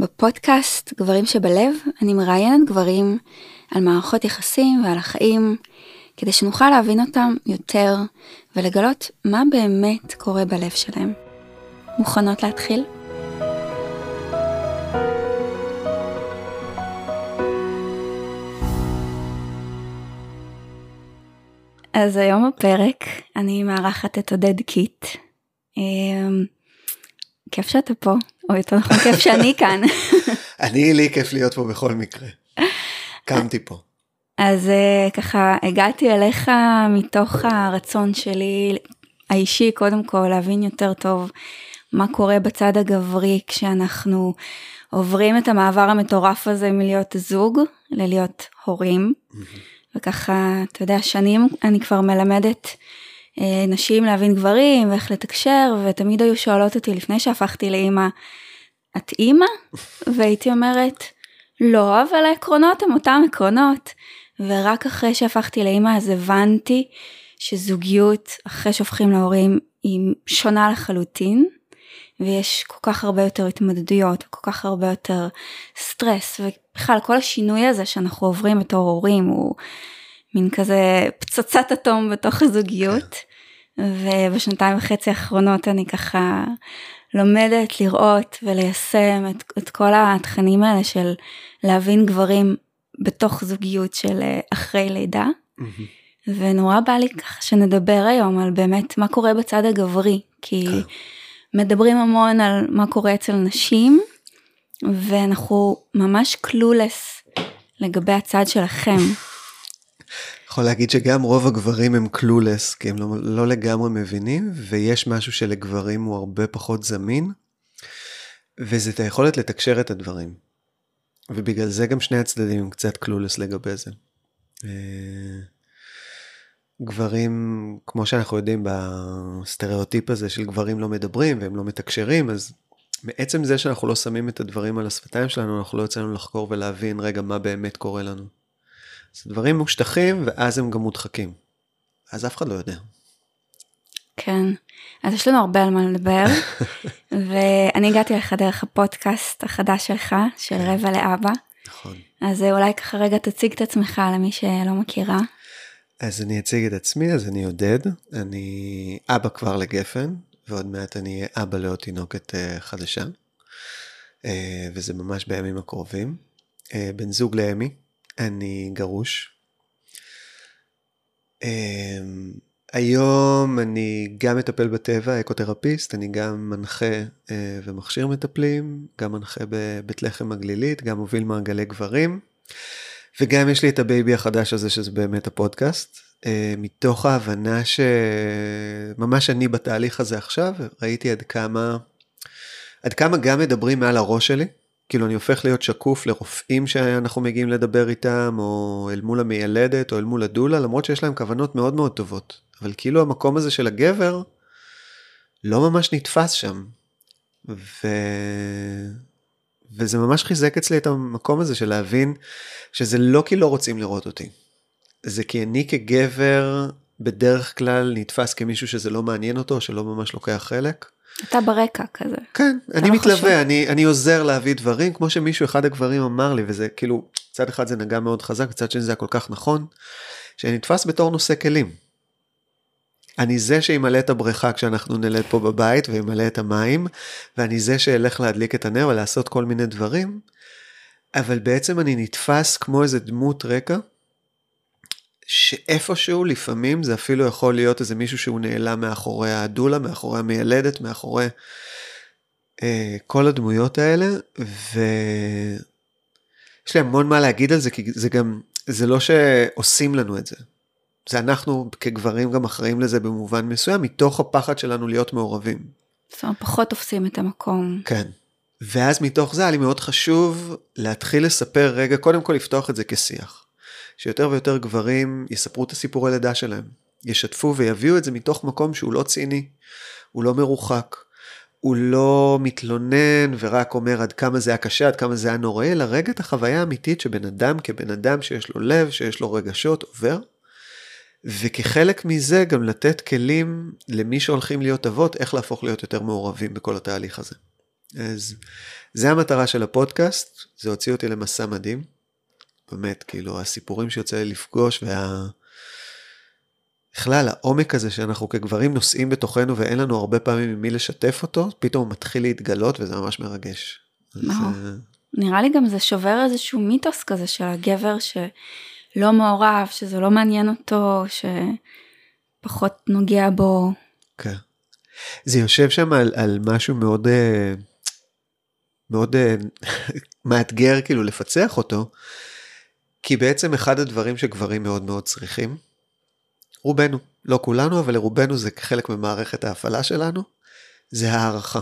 בפודקאסט גברים שבלב אני מראיינת גברים על מערכות יחסים ועל החיים, כדי שנוכל להבין אותם יותר ולגלות מה באמת קורה בלב שלהם. מוכנות להתחיל? אז היום בפרק אני מארחת את עודד קיט. אמ, כיף שאתה פה, או יותר נכון כיף שאני כאן. אני, לי כיף להיות פה בכל מקרה. קמתי פה. אז אה, ככה הגעתי אליך מתוך הרצון שלי האישי קודם כל להבין יותר טוב מה קורה בצד הגברי כשאנחנו עוברים את המעבר המטורף הזה מלהיות זוג ללהיות הורים. וככה, אתה יודע, שנים אני כבר מלמדת אה, נשים להבין גברים ואיך לתקשר, ותמיד היו שואלות אותי לפני שהפכתי לאימא, את אימא? והייתי אומרת, לא, אבל העקרונות הם אותם עקרונות. ורק אחרי שהפכתי לאימא אז הבנתי שזוגיות אחרי שהופכים להורים היא שונה לחלוטין. ויש כל כך הרבה יותר התמודדויות, כל כך הרבה יותר סטרס, ובכלל כל השינוי הזה שאנחנו עוברים בתור הורים הוא מין כזה פצצת אטום בתוך הזוגיות. ובשנתיים וחצי האחרונות אני ככה לומדת לראות וליישם את, את כל התכנים האלה של להבין גברים בתוך זוגיות של אה, אחרי לידה. Mm-hmm. ונורא בא לי ככה שנדבר היום על באמת מה קורה בצד הגברי, כי okay. כן. מדברים המון על מה קורה אצל נשים, ואנחנו ממש קלולס לגבי הצד שלכם. יכול להגיד שגם רוב הגברים הם clueless, כי הם לא, לא לגמרי מבינים, ויש משהו שלגברים הוא הרבה פחות זמין, וזה את היכולת לתקשר את הדברים. ובגלל זה גם שני הצדדים הם קצת clueless לגבי זה. אה, גברים, כמו שאנחנו יודעים בסטריאוטיפ הזה של גברים לא מדברים והם לא מתקשרים, אז מעצם זה שאנחנו לא שמים את הדברים על השפתיים שלנו, אנחנו לא יוצאים לחקור ולהבין רגע מה באמת קורה לנו. אז דברים מושטחים ואז הם גם מודחקים. אז אף אחד לא יודע. כן, אז יש לנו הרבה על מה לדבר, ואני הגעתי לך דרך הפודקאסט החדש שלך, של כן. רבע לאבא. נכון. אז אולי ככה רגע תציג את עצמך למי שלא מכירה. אז אני אציג את עצמי, אז אני עודד, אני אבא כבר לגפן, ועוד מעט אני אהיה אבא לעוד תינוקת uh, חדשה, uh, וזה ממש בימים הקרובים. בן זוג לאמי, אני גרוש. Uh, היום אני גם מטפל בטבע, אקותרפיסט, אני גם מנחה uh, ומכשיר מטפלים, גם מנחה בבית לחם הגלילית, גם מוביל מעגלי גברים. וגם יש לי את ה baby החדש הזה שזה באמת הפודקאסט, אה, מתוך ההבנה שממש אני בתהליך הזה עכשיו, ראיתי עד כמה, עד כמה גם מדברים מעל הראש שלי, כאילו אני הופך להיות שקוף לרופאים שאנחנו מגיעים לדבר איתם, או אל מול המיילדת, או אל מול הדולה, למרות שיש להם כוונות מאוד מאוד טובות, אבל כאילו המקום הזה של הגבר לא ממש נתפס שם. ו... וזה ממש חיזק אצלי את המקום הזה של להבין שזה לא כי לא רוצים לראות אותי. זה כי אני כגבר בדרך כלל נתפס כמישהו שזה לא מעניין אותו, שלא ממש לוקח חלק. אתה ברקע כזה. כן, אני לא מתלווה, אני, אני עוזר להביא דברים, כמו שמישהו, אחד הגברים אמר לי, וזה כאילו, צד אחד זה נגע מאוד חזק, צד שני זה היה כל כך נכון, שנתפס בתור נושא כלים. אני זה שימלא את הבריכה כשאנחנו נלד פה בבית וימלא את המים, ואני זה שילך להדליק את הנר ולעשות כל מיני דברים, אבל בעצם אני נתפס כמו איזה דמות רקע, שאיפשהו לפעמים זה אפילו יכול להיות איזה מישהו שהוא נעלם מאחורי הדולה, מאחורי המיילדת, מאחורי אה, כל הדמויות האלה, ויש לי המון מה להגיד על זה, כי זה גם, זה לא שעושים לנו את זה. זה אנחנו כגברים גם אחראים לזה במובן מסוים, מתוך הפחד שלנו להיות מעורבים. זאת אומרת, פחות תופסים את המקום. כן. ואז מתוך זה היה לי מאוד חשוב להתחיל לספר רגע, קודם כל לפתוח את זה כשיח. שיותר ויותר גברים יספרו את הסיפורי לידה שלהם. ישתפו ויביאו את זה מתוך מקום שהוא לא ציני, הוא לא מרוחק, הוא לא מתלונן ורק אומר עד כמה זה היה קשה, עד כמה זה היה נוראי, אלא רגע את החוויה האמיתית שבן אדם כבן אדם שיש לו לב, שיש לו רגשות, עובר. וכחלק מזה גם לתת כלים למי שהולכים להיות אבות, איך להפוך להיות יותר מעורבים בכל התהליך הזה. אז זה המטרה של הפודקאסט, זה הוציא אותי למסע מדהים. באמת, כאילו, הסיפורים שיוצא לי לפגוש וה... בכלל, העומק הזה שאנחנו כגברים נושאים בתוכנו ואין לנו הרבה פעמים עם מי לשתף אותו, פתאום הוא מתחיל להתגלות וזה ממש מרגש. אז, uh... נראה לי גם זה שובר איזשהו מיתוס כזה של הגבר שלא מעורב, שזה לא מעניין אותו, שפחות נוגע בו. כן. זה יושב שם על, על משהו מאוד, אה, מאוד אה, מאתגר כאילו לפצח אותו, כי בעצם אחד הדברים שגברים מאוד מאוד צריכים, רובנו, לא כולנו, אבל לרובנו זה חלק ממערכת ההפעלה שלנו, זה הערכה.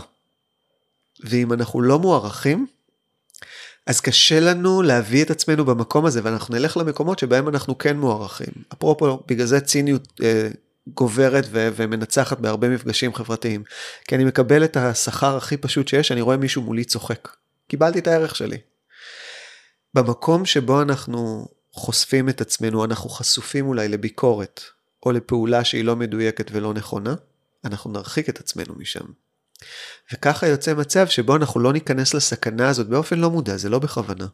ואם אנחנו לא מוערכים, אז קשה לנו להביא את עצמנו במקום הזה, ואנחנו נלך למקומות שבהם אנחנו כן מוערכים. אפרופו, בגלל זה ציניות אה, גוברת ו- ומנצחת בהרבה מפגשים חברתיים. כי אני מקבל את השכר הכי פשוט שיש, אני רואה מישהו מולי צוחק. קיבלתי את הערך שלי. במקום שבו אנחנו חושפים את עצמנו, אנחנו חשופים אולי לביקורת, או לפעולה שהיא לא מדויקת ולא נכונה, אנחנו נרחיק את עצמנו משם. וככה יוצא מצב שבו אנחנו לא ניכנס לסכנה הזאת באופן לא מודע, זה לא בכוונה.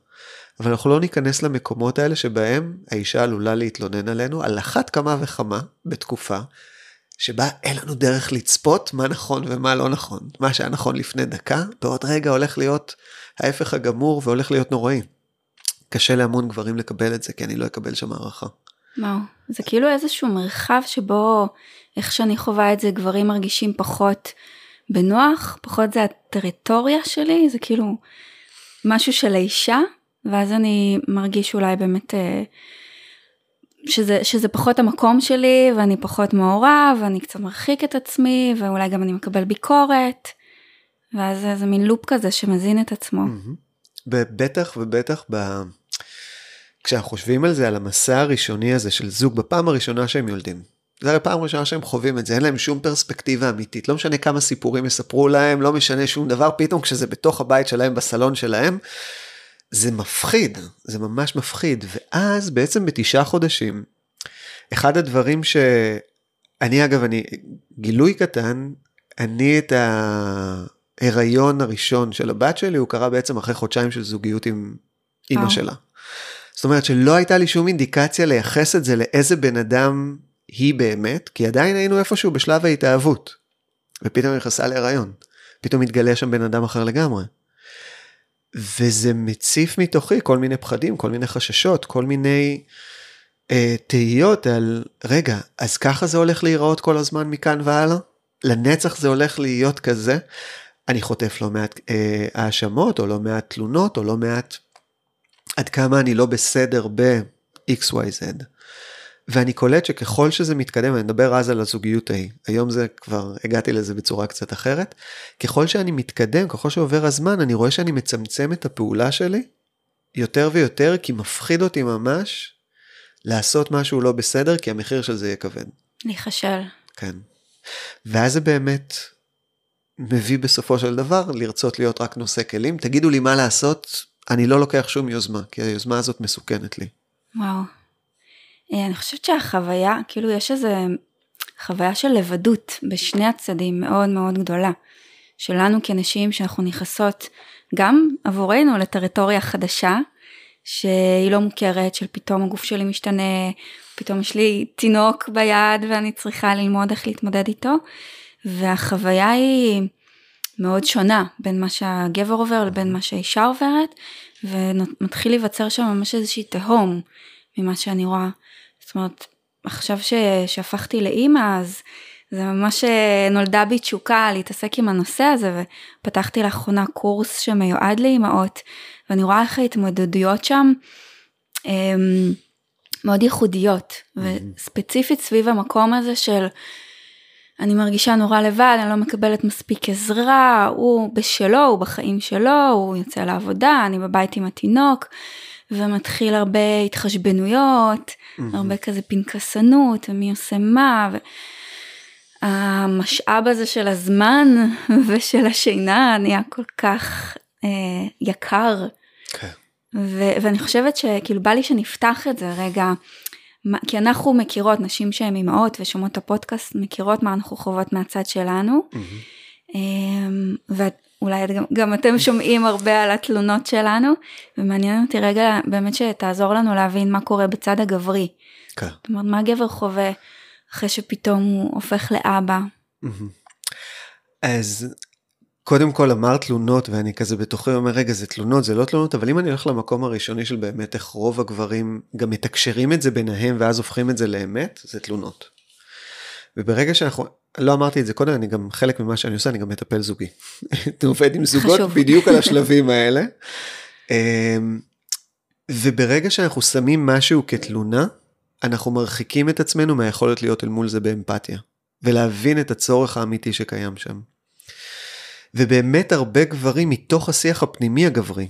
אבל אנחנו לא ניכנס למקומות האלה שבהם האישה עלולה להתלונן עלינו על אחת כמה וכמה בתקופה שבה אין לנו דרך לצפות מה נכון ומה לא נכון. מה שהיה נכון לפני דקה, בעוד רגע הולך להיות ההפך הגמור והולך להיות נוראי. קשה להמון גברים לקבל את זה, כי אני לא אקבל שם הערכה. וואו, זה כאילו איזשהו מרחב שבו, איך שאני חווה את זה, גברים מרגישים פחות בנוח, פחות זה הטריטוריה שלי, זה כאילו משהו של האישה, ואז אני מרגיש אולי באמת אה, שזה, שזה פחות המקום שלי, ואני פחות מעורב, ואני קצת מרחיק את עצמי, ואולי גם אני מקבל ביקורת, ואז זה, מין לופ כזה שמזין את עצמו. בטח ובטח ב... כשאנחנו חושבים על זה, על המסע הראשוני הזה של זוג בפעם הראשונה שהם יולדים. זה הרי פעם ראשונה שהם חווים את זה, אין להם שום פרספקטיבה אמיתית, לא משנה כמה סיפורים יספרו להם, לא משנה שום דבר, פתאום כשזה בתוך הבית שלהם, בסלון שלהם, זה מפחיד, זה ממש מפחיד. ואז בעצם בתשעה חודשים, אחד הדברים שאני אגב, אני, גילוי קטן, אני את ההיריון הראשון של הבת שלי, הוא קרה בעצם אחרי חודשיים של זוגיות עם אימא שלה. זאת אומרת שלא הייתה לי שום אינדיקציה לייחס את זה לאיזה בן אדם היא באמת, כי עדיין היינו איפשהו בשלב ההתאהבות. ופתאום היא נכנסה להיריון. פתאום מתגלה שם בן אדם אחר לגמרי. וזה מציף מתוכי כל מיני פחדים, כל מיני חששות, כל מיני אה, תהיות על, רגע, אז ככה זה הולך להיראות כל הזמן מכאן והלאה? לנצח זה הולך להיות כזה? אני חוטף לא מעט אה, האשמות, או לא מעט תלונות, או לא מעט עד כמה אני לא בסדר ב-XYZ. ואני קולט שככל שזה מתקדם, אני מדבר אז על הזוגיות ההיא, היום זה כבר הגעתי לזה בצורה קצת אחרת, ככל שאני מתקדם, ככל שעובר הזמן, אני רואה שאני מצמצם את הפעולה שלי יותר ויותר, כי מפחיד אותי ממש לעשות משהו לא בסדר, כי המחיר של זה יהיה כבד. להיכשל. כן. ואז זה באמת מביא בסופו של דבר לרצות להיות רק נושא כלים. תגידו לי מה לעשות, אני לא לוקח שום יוזמה, כי היוזמה הזאת מסוכנת לי. וואו. אה, אני חושבת שהחוויה, כאילו יש איזה חוויה של לבדות בשני הצדדים מאוד מאוד גדולה. שלנו כנשים שאנחנו נכנסות גם עבורנו לטריטוריה חדשה, שהיא לא מוכרת, של פתאום הגוף שלי משתנה, פתאום יש לי תינוק ביד ואני צריכה ללמוד איך להתמודד איתו, והחוויה היא מאוד שונה בין מה שהגבר עובר לבין מה שהאישה עוברת, ומתחיל להיווצר שם ממש איזושהי תהום ממה שאני רואה. זאת אומרת, עכשיו ש... שהפכתי לאימא, אז זה ממש אה, נולדה בי תשוקה להתעסק עם הנושא הזה, ופתחתי לאחרונה קורס שמיועד לאימהות, ואני רואה איך ההתמודדויות שם הם, מאוד ייחודיות. וספציפית סביב המקום הזה של אני מרגישה נורא לבד, אני לא מקבלת מספיק עזרה, הוא בשלו, הוא בחיים שלו, הוא יוצא לעבודה, אני בבית עם התינוק. ומתחיל הרבה התחשבנויות, mm-hmm. הרבה כזה פנקסנות, ומי עושה מה, והמשאב הזה של הזמן ושל השינה נהיה כל כך אה, יקר. Okay. כן. ו- ואני חושבת שכאילו בא לי שנפתח את זה רגע, כי אנחנו מכירות, נשים שהן אימהות ושומעות את הפודקאסט, מכירות מה אנחנו חוות מהצד שלנו. Mm-hmm. אולי גם, גם אתם שומעים הרבה על התלונות שלנו, ומעניין אותי רגע באמת שתעזור לנו להבין מה קורה בצד הגברי. כן. זאת אומרת, מה גבר חווה אחרי שפתאום הוא הופך לאבא? אז קודם כל אמרת תלונות ואני כזה בתוכי אומר רגע זה תלונות זה לא תלונות אבל אם אני הולך למקום הראשוני של באמת איך רוב הגברים גם מתקשרים את זה ביניהם ואז הופכים את זה לאמת זה תלונות. וברגע שאנחנו לא אמרתי את זה קודם אני גם חלק ממה שאני עושה אני גם מטפל זוגי. אני עובד עם זוגות חשוב. בדיוק על השלבים האלה. אמ, וברגע שאנחנו שמים משהו כתלונה אנחנו מרחיקים את עצמנו מהיכולת להיות אל מול זה באמפתיה ולהבין את הצורך האמיתי שקיים שם. ובאמת הרבה גברים מתוך השיח הפנימי הגברי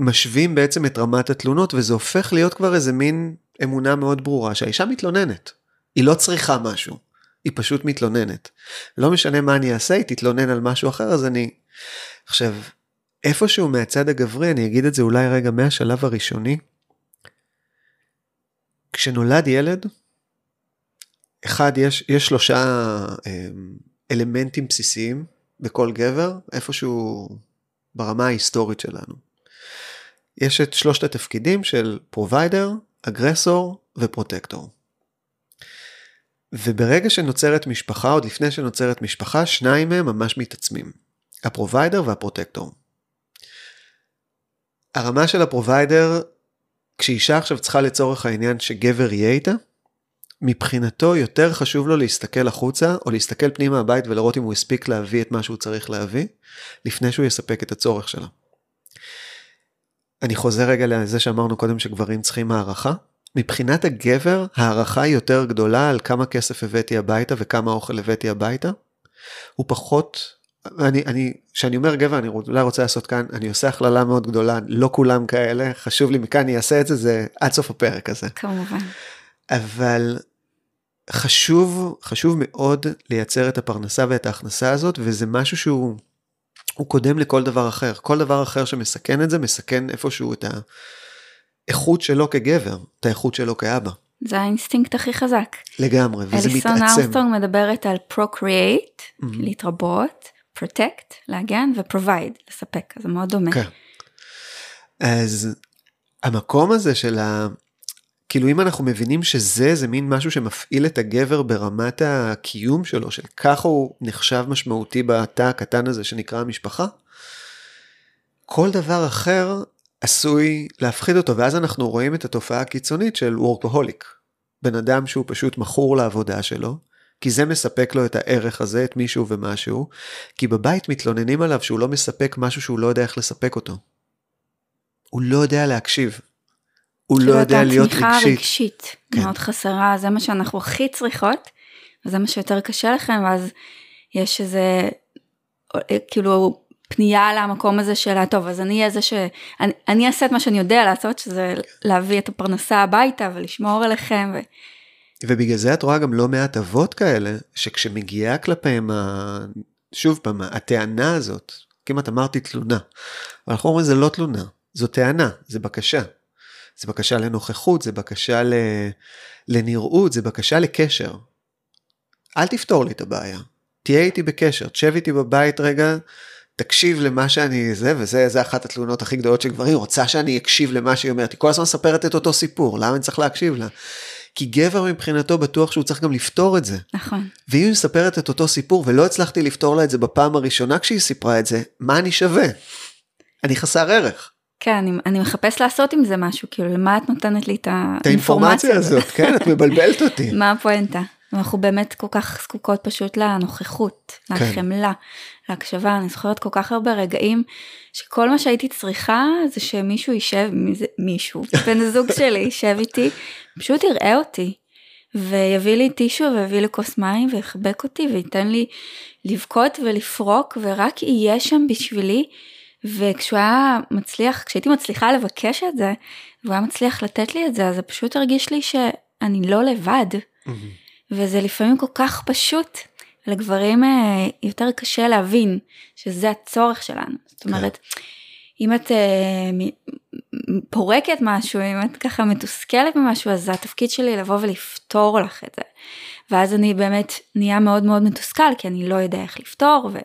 משווים בעצם את רמת התלונות וזה הופך להיות כבר איזה מין אמונה מאוד ברורה שהאישה מתלוננת. היא לא צריכה משהו, היא פשוט מתלוננת. לא משנה מה אני אעשה, היא תתלונן על משהו אחר אז אני... עכשיו, איפשהו מהצד הגברי, אני אגיד את זה אולי רגע מהשלב הראשוני, כשנולד ילד, אחד, יש, יש שלושה אה, אלמנטים בסיסיים בכל גבר, איפשהו ברמה ההיסטורית שלנו. יש את שלושת התפקידים של provider, aggressor ו protector. וברגע שנוצרת משפחה, עוד לפני שנוצרת משפחה, שניים מהם ממש מתעצמים. ה provider וה protector. הרמה של ה provider, כשאישה עכשיו צריכה לצורך העניין שגבר יהיה איתה, מבחינתו יותר חשוב לו להסתכל החוצה או להסתכל פנימה הבית ולראות אם הוא הספיק להביא את מה שהוא צריך להביא לפני שהוא יספק את הצורך שלו. אני חוזר רגע לזה שאמרנו קודם שגברים צריכים הערכה. מבחינת הגבר הערכה היא יותר גדולה על כמה כסף הבאתי הביתה וכמה אוכל הבאתי הביתה. הוא פחות, אני, אני, כשאני אומר גבר אני אולי רוצה לעשות כאן, אני עושה הכללה מאוד גדולה, לא כולם כאלה, חשוב לי מכאן אני אעשה את זה, זה עד סוף הפרק הזה. כמובן. אבל חשוב, חשוב מאוד לייצר את הפרנסה ואת ההכנסה הזאת, וזה משהו שהוא הוא קודם לכל דבר אחר. כל דבר אחר שמסכן את זה, מסכן איפשהו את האיכות שלו כגבר, את האיכות שלו כאבא. זה האינסטינקט הכי חזק. לגמרי, וזה מתעצם. אליסון ארמסטרונג מדברת על procreate, mm-hmm. להתרבות, protect, להגן, ו-provide, לספק, זה מאוד דומה. כן. אז המקום הזה של ה... כאילו אם אנחנו מבינים שזה זה מין משהו שמפעיל את הגבר ברמת הקיום שלו של ככה הוא נחשב משמעותי בתא הקטן הזה שנקרא המשפחה. כל דבר אחר עשוי להפחיד אותו ואז אנחנו רואים את התופעה הקיצונית של וורקוהוליק. בן אדם שהוא פשוט מכור לעבודה שלו כי זה מספק לו את הערך הזה את מישהו ומשהו כי בבית מתלוננים עליו שהוא לא מספק משהו שהוא לא יודע איך לספק אותו. הוא לא יודע להקשיב. הוא לא יודע להיות רגשית. התמיכה הרגשית כן. מאוד חסרה, זה מה שאנחנו הכי צריכות, וזה מה שיותר קשה לכם, ואז יש איזה, כאילו, פנייה למקום הזה של טוב אז אני אהיה זה ש... אני, אני אעשה את מה שאני יודע לעשות שזה להביא את הפרנסה הביתה ולשמור עליכם. ו... ובגלל זה את רואה גם לא מעט אבות כאלה שכשמגיעה כלפיהם ה... שוב פעם הטענה הזאת כמעט אמרתי תלונה. אנחנו אומרים זה לא תלונה זו טענה זה בקשה זה בקשה לנוכחות, זה בקשה ל... לנראות, זה בקשה לקשר. אל תפתור לי את הבעיה. תהיה איתי בקשר, תשב איתי בבית רגע, תקשיב למה שאני זה, וזה אחת התלונות הכי גדולות של גברים, רוצה שאני אקשיב למה שהיא אומרת, היא כל הזמן מספרת את אותו סיפור, למה אני צריך להקשיב לה? כי גבר מבחינתו בטוח שהוא צריך גם לפתור את זה. נכון. ואם היא מספרת את אותו סיפור ולא הצלחתי לפתור לה את זה בפעם הראשונה כשהיא סיפרה את זה, מה אני שווה? אני חסר ערך. כן, אני, אני מחפש לעשות עם זה משהו, כאילו, למה את נותנת לי את האינפורמציה, האינפורמציה הזאת? כן, את מבלבלת אותי. מה הפואנטה? אנחנו באמת כל כך זקוקות פשוט לנוכחות, כן. לחמלה, להקשבה. אני זוכרת כל כך הרבה רגעים שכל מה שהייתי צריכה זה שמישהו יישב, מי זה, מישהו, בן הזוג שלי יישב איתי, פשוט יראה אותי. ויביא לי טישו ויביא לי כוס מים ויחבק אותי וייתן לי לבכות ולפרוק ורק יהיה שם בשבילי וכשהוא היה מצליח, כשהייתי מצליחה לבקש את זה, והוא היה מצליח לתת לי את זה, אז זה פשוט הרגיש לי שאני לא לבד. Mm-hmm. וזה לפעמים כל כך פשוט. לגברים אה, יותר קשה להבין שזה הצורך שלנו. זאת כן. אומרת, אם את אה, פורקת משהו, אם את ככה מתוסכלת ממשהו, אז זה התפקיד שלי לבוא ולפתור לך את זה. ואז אני באמת נהיה מאוד מאוד מתוסכל, כי אני לא יודע איך לפתור, ו...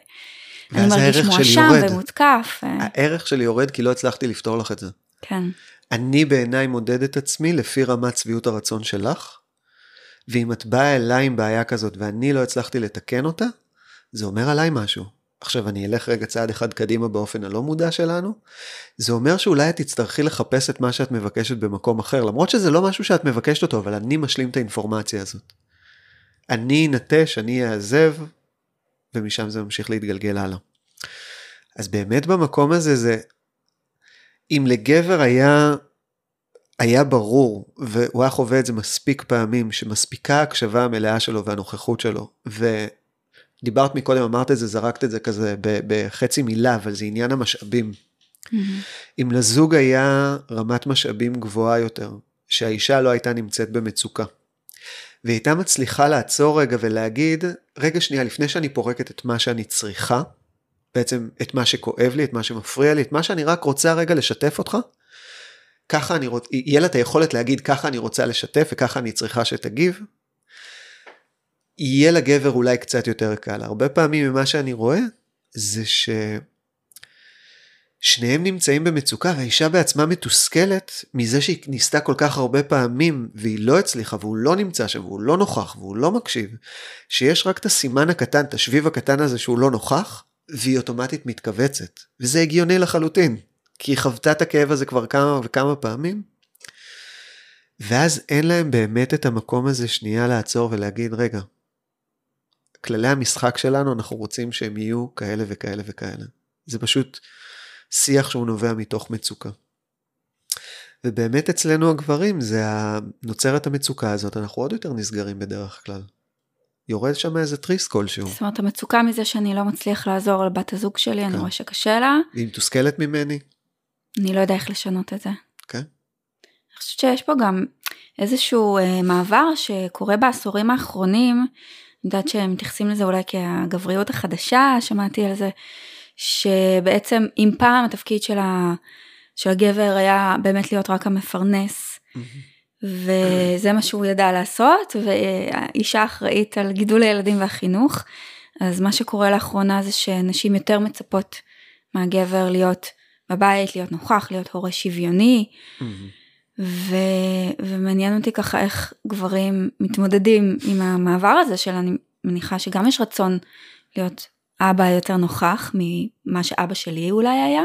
אני מרגיש מואשם. ומותקף. אה, הערך שלי יורד כי לא הצלחתי לפתור לך את זה. כן, אני בעיניי מודד את עצמי לפי רמת שביעות הרצון שלך, ואם את באה אליי עם בעיה כזאת ואני לא הצלחתי לתקן אותה, זה אומר עליי משהו. עכשיו אני אלך רגע צעד אחד קדימה באופן הלא מודע שלנו, זה אומר שאולי את תצטרכי לחפש את מה שאת מבקשת במקום אחר, למרות שזה לא משהו שאת מבקשת אותו, אבל אני משלים את האינפורמציה הזאת. אני אנטש, אני אעזב, ומשם זה ממשיך להתגלגל הלאה. אז באמת במקום הזה זה, אם לגבר היה, היה ברור, והוא היה חווה את זה מספיק פעמים, שמספיקה ההקשבה המלאה שלו והנוכחות שלו, ודיברת מקודם, אמרת את זה, זרקת את זה כזה בחצי מילה, אבל זה עניין המשאבים. מהמם. אם לזוג היה רמת משאבים גבוהה יותר, שהאישה לא הייתה נמצאת במצוקה, והיא הייתה מצליחה לעצור רגע ולהגיד, רגע שנייה, לפני שאני פורקת את מה שאני צריכה, בעצם את מה שכואב לי, את מה שמפריע לי, את מה שאני רק רוצה רגע לשתף אותך, ככה אני רוצה, יהיה לה את היכולת להגיד, ככה אני רוצה לשתף וככה אני צריכה שתגיב, יהיה לגבר אולי קצת יותר קל. הרבה פעמים ממה שאני רואה, זה ש... שניהם נמצאים במצוקה והאישה בעצמה מתוסכלת מזה שהיא ניסתה כל כך הרבה פעמים והיא לא הצליחה והוא לא נמצא שם והוא לא נוכח והוא לא מקשיב, שיש רק את הסימן הקטן, את השביב הקטן הזה שהוא לא נוכח, והיא אוטומטית מתכווצת. וזה הגיוני לחלוטין, כי היא חוותה את הכאב הזה כבר כמה וכמה פעמים, ואז אין להם באמת את המקום הזה שנייה לעצור ולהגיד, רגע, כללי המשחק שלנו, אנחנו רוצים שהם יהיו כאלה וכאלה וכאלה. זה פשוט שיח שהוא נובע מתוך מצוקה. ובאמת אצלנו הגברים זה נוצרת המצוקה הזאת, אנחנו עוד יותר נסגרים בדרך כלל. יורד שם איזה תריס כלשהו, זאת אומרת, המצוקה מזה שאני לא מצליח לעזור לבת הזוג שלי, אני כן. רואה שקשה לה, והיא מתוסכלת ממני, אני לא יודע איך לשנות את זה. כן? אני חושבת שיש פה גם איזשהו אה, מעבר שקורה בעשורים האחרונים, אני יודעת שהם מתייחסים לזה אולי כהגבריות החדשה, שמעתי על זה, שבעצם אם פעם התפקיד של, ה, של הגבר היה באמת להיות רק המפרנס, וזה מה שהוא ידע לעשות, והאישה אחראית על גידול הילדים והחינוך, אז מה שקורה לאחרונה זה שנשים יותר מצפות מהגבר להיות בבית, להיות נוכח, להיות הורה שוויוני, ו... ומעניין אותי ככה איך גברים מתמודדים עם המעבר הזה של אני מניחה שגם יש רצון להיות אבא יותר נוכח ממה שאבא שלי אולי היה,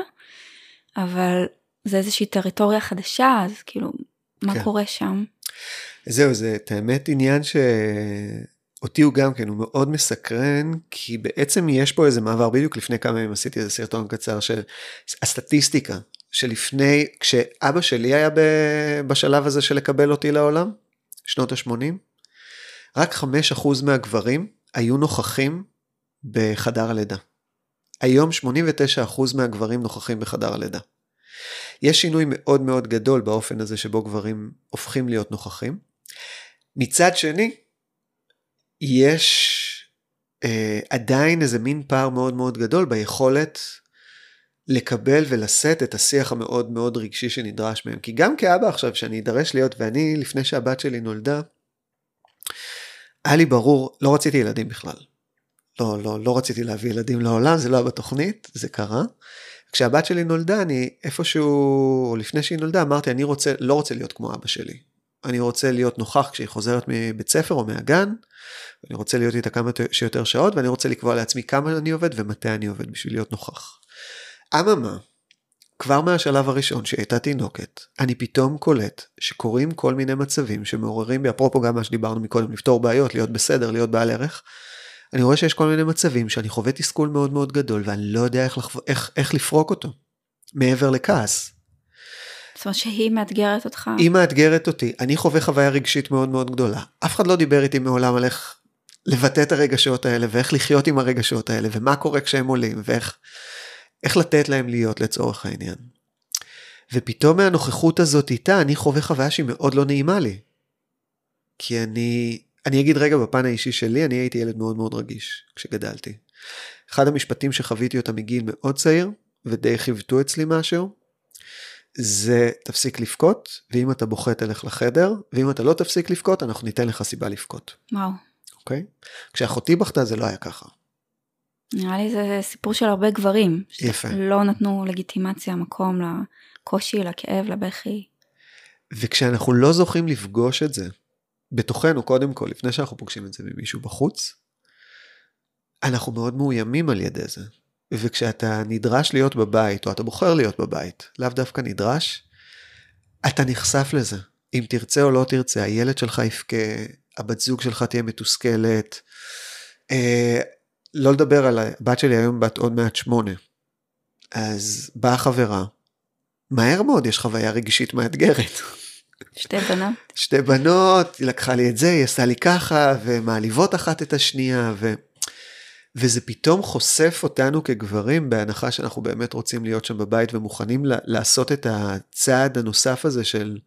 אבל זה איזושהי טריטוריה חדשה, אז כאילו, מה כן. קורה שם? זהו, זה את האמת עניין שאותי הוא גם כן, הוא מאוד מסקרן, כי בעצם יש פה איזה מעבר, בדיוק לפני כמה ימים עשיתי איזה סרטון קצר של הסטטיסטיקה, שלפני, כשאבא שלי היה בשלב הזה של לקבל אותי לעולם, שנות ה-80, רק 5% מהגברים היו נוכחים בחדר הלידה. היום 89% מהגברים נוכחים בחדר הלידה. יש שינוי מאוד מאוד גדול באופן הזה שבו גברים הופכים להיות נוכחים. מצד שני, יש אה, עדיין איזה מין פער מאוד מאוד גדול ביכולת לקבל ולשאת את השיח המאוד מאוד רגשי שנדרש מהם. כי גם כאבא עכשיו, שאני אדרש להיות, ואני, לפני שהבת שלי נולדה, היה לי ברור, לא רציתי ילדים בכלל. לא, לא, לא רציתי להביא ילדים לעולם, זה לא היה בתוכנית, זה קרה. כשהבת שלי נולדה, אני איפשהו, לפני שהיא נולדה, אמרתי, אני רוצה, לא רוצה להיות כמו אבא שלי. אני רוצה להיות נוכח כשהיא חוזרת מבית ספר או מהגן, אני רוצה להיות איתה כמה שיותר שעות, ואני רוצה לקבוע לעצמי כמה אני עובד ומתי אני עובד בשביל להיות נוכח. אממה, כבר מהשלב הראשון שהיא הייתה תינוקת, אני פתאום קולט שקורים כל מיני מצבים שמעוררים בי, אפרופו גם מה שדיברנו מקודם, לפתור בעיות, להיות בסדר, להיות בעל ערך, אני רואה שיש כל מיני מצבים שאני חווה תסכול מאוד מאוד גדול ואני לא יודע איך, לחו... איך, איך לפרוק אותו, מעבר לכעס. זאת אומרת שהיא מאתגרת אותך. היא מאתגרת אותי, אני חווה חוויה רגשית מאוד מאוד גדולה. אף אחד לא דיבר איתי מעולם על איך לבטא את הרגשות האלה ואיך לחיות עם הרגשות האלה ומה קורה כשהם עולים ואיך איך לתת להם להיות לצורך העניין. ופתאום מהנוכחות הזאת איתה אני חווה חוויה שהיא מאוד לא נעימה לי. כי אני, אני אגיד רגע בפן האישי שלי, אני הייתי ילד מאוד מאוד רגיש כשגדלתי. אחד המשפטים שחוויתי אותם מגיל מאוד צעיר ודי חיוותו אצלי משהו, זה תפסיק לבכות, ואם אתה בוכה תלך לחדר, ואם אתה לא תפסיק לבכות אנחנו ניתן לך סיבה לבכות. וואו. אוקיי? כשאחותי בכתה זה לא היה ככה. נראה לי זה סיפור של הרבה גברים. יפה. לא נתנו לגיטימציה, מקום לקושי, לכאב, לבכי. וכשאנחנו לא זוכים לפגוש את זה בתוכנו קודם כל, לפני שאנחנו פוגשים את זה ממישהו בחוץ, אנחנו מאוד מאוימים על ידי זה. וכשאתה נדרש להיות בבית, או אתה בוחר להיות בבית, לאו דווקא נדרש, אתה נחשף לזה. אם תרצה או לא תרצה, הילד שלך יבכה, הבת זוג שלך תהיה מתוסכלת. אה, לא לדבר על הבת שלי היום בת עוד מעט שמונה. אז באה חברה, מהר מאוד יש חוויה רגשית מאתגרת. שתי בנות. שתי בנות, היא לקחה לי את זה, היא עשתה לי ככה, ומעליבות אחת את השנייה, ו... וזה פתאום חושף אותנו כגברים, בהנחה שאנחנו באמת רוצים להיות שם בבית ומוכנים לעשות את הצעד הנוסף הזה של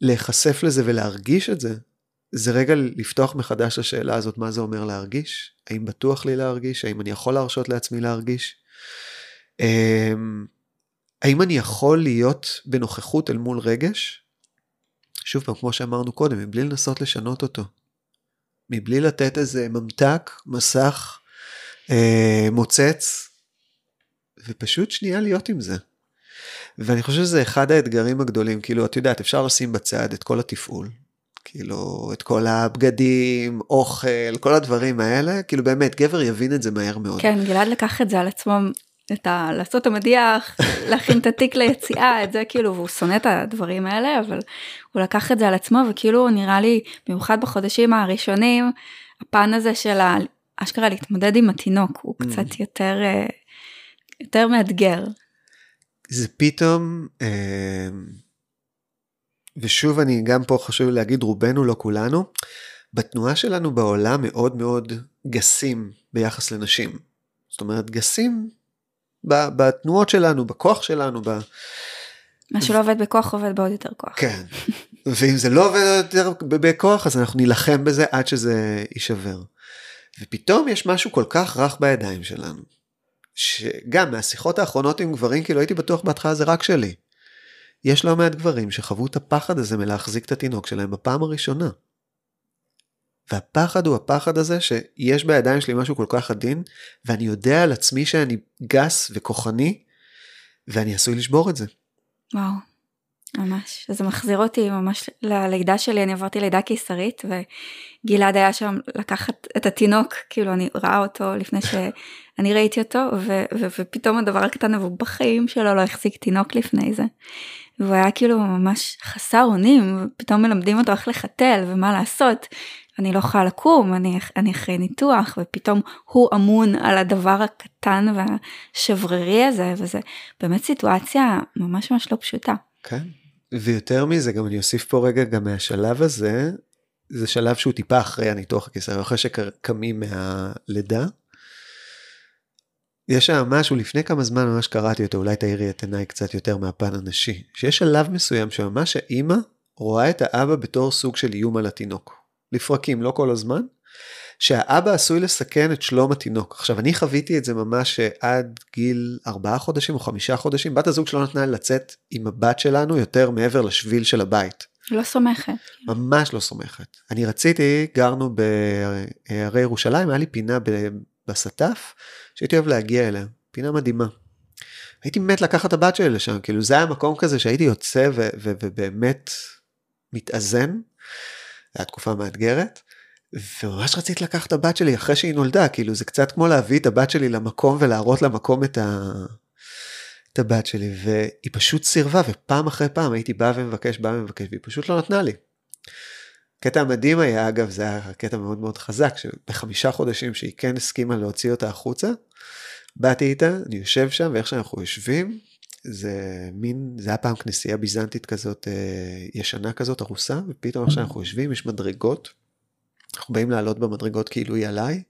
להיחשף לזה ולהרגיש את זה. זה רגע לפתוח מחדש לשאלה הזאת, מה זה אומר להרגיש? האם בטוח לי להרגיש? האם אני יכול להרשות לעצמי להרגיש? אמ, האם אני יכול להיות בנוכחות אל מול רגש? שוב פעם, כמו שאמרנו קודם, מבלי לנסות לשנות אותו. מבלי לתת איזה ממתק, מסך, אה, מוצץ, ופשוט שנייה להיות עם זה. ואני חושב שזה אחד האתגרים הגדולים, כאילו, את יודעת, אפשר לשים בצד את כל התפעול, כאילו, את כל הבגדים, אוכל, כל הדברים האלה, כאילו באמת, גבר יבין את זה מהר מאוד. כן, גלעד לקח את זה על עצמו, את ה... לעשות את המדיח, להכין את התיק ליציאה, את זה כאילו, והוא שונא את הדברים האלה, אבל הוא לקח את זה על עצמו, וכאילו, נראה לי, במיוחד בחודשים הראשונים, הפן הזה של ה... אשכרה להתמודד עם התינוק הוא mm. קצת יותר, אה, יותר מאתגר. זה פתאום, אה, ושוב אני גם פה חשוב להגיד רובנו לא כולנו, בתנועה שלנו בעולם מאוד מאוד גסים ביחס לנשים. זאת אומרת גסים בתנועות שלנו, בכוח שלנו. ב... מה שלא עובד בכוח עובד בעוד יותר כוח. כן, ואם זה לא עובד יותר בכוח אז אנחנו נילחם בזה עד שזה יישבר. ופתאום יש משהו כל כך רך בידיים שלנו, שגם מהשיחות האחרונות עם גברים, כאילו הייתי בטוח בהתחלה זה רק שלי. יש לא מעט גברים שחוו את הפחד הזה מלהחזיק את התינוק שלהם בפעם הראשונה. והפחד הוא הפחד הזה שיש בידיים שלי משהו כל כך עדין, ואני יודע על עצמי שאני גס וכוחני, ואני עשוי לשבור את זה. וואו. ממש, זה מחזיר אותי ממש ללידה שלי, אני עברתי לידה קיסרית וגלעד היה שם לקחת את התינוק, כאילו אני ראה אותו לפני שאני ראיתי אותו ו- ו- ופתאום הדבר הקטן והוא בחיים שלו לא החזיק תינוק לפני זה. והוא היה כאילו ממש חסר אונים, ופתאום מלמדים אותו איך לחתל ומה לעשות. אני לא יכולה לקום, אני, אני אחרי ניתוח, ופתאום הוא אמון על הדבר הקטן והשברירי הזה, וזה באמת סיטואציה ממש ממש לא פשוטה. כן, ויותר מזה, גם אני אוסיף פה רגע גם מהשלב הזה, זה שלב שהוא טיפה אחרי הניתוח הקיסרי, אחרי שקמים מהלידה. יש שם משהו, לפני כמה זמן ממש קראתי אותו, אולי תאירי את עיניי קצת יותר מהפן הנשי, שיש שלב מסוים שממש האימא רואה את האבא בתור סוג של איום על התינוק. לפרקים, לא כל הזמן, שהאבא עשוי לסכן את שלום התינוק. עכשיו אני חוויתי את זה ממש עד גיל ארבעה חודשים או חמישה חודשים, בת הזוג שלא נתנה לצאת עם הבת שלנו יותר מעבר לשביל של הבית. לא סומכת. ממש לא סומכת. אני רציתי, גרנו בהרי ירושלים, היה לי פינה בסטף, שהייתי אוהב להגיע אליה, פינה מדהימה. הייתי מת לקחת את הבת שלי לשם, כאילו זה היה מקום כזה שהייתי יוצא ובאמת מתאזן. הייתה תקופה מאתגרת. וממש רציתי לקחת את הבת שלי אחרי שהיא נולדה, כאילו זה קצת כמו להביא את הבת שלי למקום ולהראות למקום את, ה... את הבת שלי, והיא פשוט סירבה, ופעם אחרי פעם הייתי בא ומבקש, בא ומבקש, והיא פשוט לא נתנה לי. הקטע המדהים היה, אגב, זה היה קטע מאוד מאוד חזק, שבחמישה חודשים שהיא כן הסכימה להוציא אותה החוצה, באתי איתה, אני יושב שם, ואיך שאנחנו יושבים, זה מין, זה היה פעם כנסייה ביזנטית כזאת, אה, ישנה כזאת, ארוסה, ופתאום איך שאנחנו יושבים, יש מדרגות, אנחנו באים לעלות במדרגות כאילו היא עליי,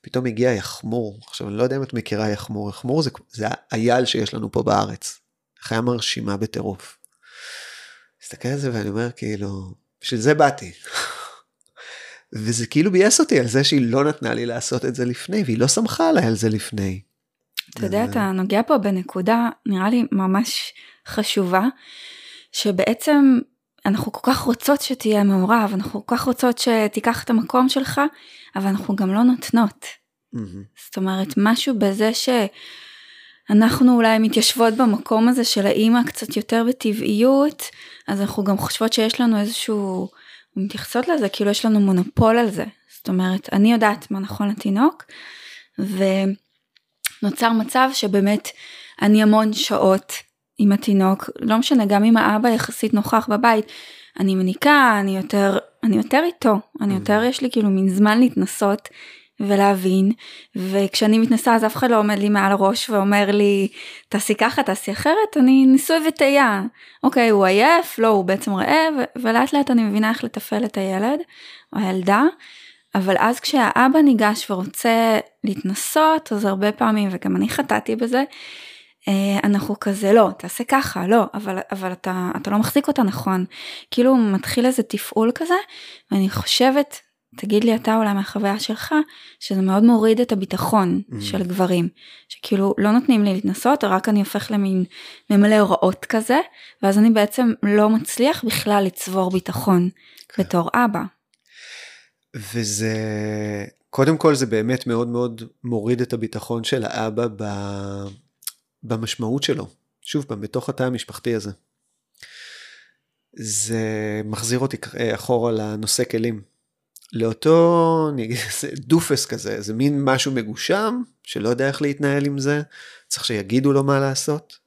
פתאום הגיע יחמור. עכשיו אני לא יודע אם את מכירה יחמור, יחמור זה, זה האייל שיש לנו פה בארץ. חיה מרשימה בטירוף. מסתכל על זה ואני אומר כאילו, בשביל זה באתי. וזה כאילו ביאס אותי על זה שהיא לא נתנה לי לעשות את זה לפני, והיא לא שמחה עליי על זה לפני. אתה יודע, אתה נוגע פה בנקודה, נראה לי ממש חשובה, שבעצם אנחנו כל כך רוצות שתהיה מעורב, אנחנו כל כך רוצות שתיקח את המקום שלך, אבל אנחנו גם לא נותנות. זאת אומרת, משהו בזה שאנחנו אולי מתיישבות במקום הזה של האימא קצת יותר בטבעיות, אז אנחנו גם חושבות שיש לנו איזשהו, מתייחסות לזה כאילו יש לנו מונופול על זה. זאת אומרת, אני יודעת מה נכון לתינוק, ונוצר מצב שבאמת אני המון שעות עם התינוק, לא משנה, גם אם האבא יחסית נוכח בבית, אני מניקה, אני יותר, אני יותר איתו, אני mm. יותר, יש לי כאילו מין זמן להתנסות ולהבין, וכשאני מתנסה אז אף אחד לא עומד לי מעל הראש ואומר לי, תעשי ככה, תעשי אחרת, אני ניסוי וטעייה. אוקיי, הוא עייף, לא, הוא בעצם רעב, ולאט לאט אני מבינה איך לתפעל את הילד או הילדה. אבל אז כשהאבא ניגש ורוצה להתנסות, אז הרבה פעמים, וגם אני חטאתי בזה, אה, אנחנו כזה לא תעשה ככה לא אבל אבל אתה אתה לא מחזיק אותה נכון כאילו מתחיל איזה תפעול כזה ואני חושבת תגיד לי אתה אולי מהחוויה שלך שזה מאוד מוריד את הביטחון mm. של גברים שכאילו לא נותנים לי להתנסות רק אני הופך למין ממלא הוראות כזה ואז אני בעצם לא מצליח בכלל לצבור ביטחון כן. בתור אבא. וזה קודם כל זה באמת מאוד מאוד מוריד את הביטחון של האבא ב... במשמעות שלו, שוב פעם, בתוך התא המשפחתי הזה. זה מחזיר אותי אחורה לנושא כלים. לאותו זה דופס כזה, זה מין משהו מגושם, שלא יודע איך להתנהל עם זה, צריך שיגידו לו מה לעשות.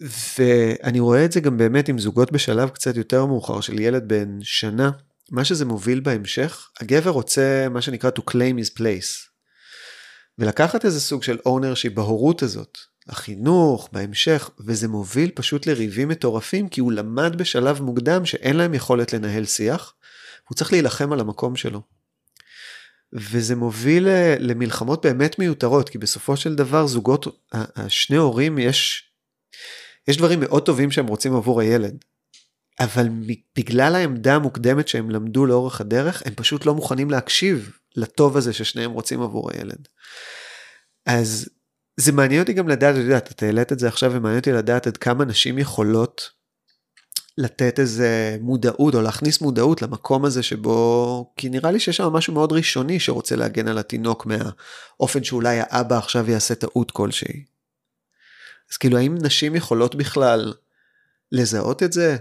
ואני רואה את זה גם באמת עם זוגות בשלב קצת יותר מאוחר של ילד בן שנה, מה שזה מוביל בהמשך, הגבר רוצה מה שנקרא to claim his place. ולקחת איזה סוג של ownership בהורות הזאת, החינוך, בהמשך, וזה מוביל פשוט לריבים מטורפים, כי הוא למד בשלב מוקדם שאין להם יכולת לנהל שיח, הוא צריך להילחם על המקום שלו. וזה מוביל למלחמות באמת מיותרות, כי בסופו של דבר זוגות, השני הורים יש, יש דברים מאוד טובים שהם רוצים עבור הילד, אבל בגלל העמדה המוקדמת שהם למדו לאורך הדרך, הם פשוט לא מוכנים להקשיב לטוב הזה ששניהם רוצים עבור הילד. אז זה מעניין אותי גם לדעת, את יודעת, את העלית את זה עכשיו ומעניין אותי לדעת עד כמה נשים יכולות לתת איזה מודעות או להכניס מודעות למקום הזה שבו, כי נראה לי שיש שם משהו מאוד ראשוני שרוצה להגן על התינוק מהאופן שאולי האבא עכשיו יעשה טעות כלשהי. אז כאילו האם נשים יכולות בכלל לזהות את זה,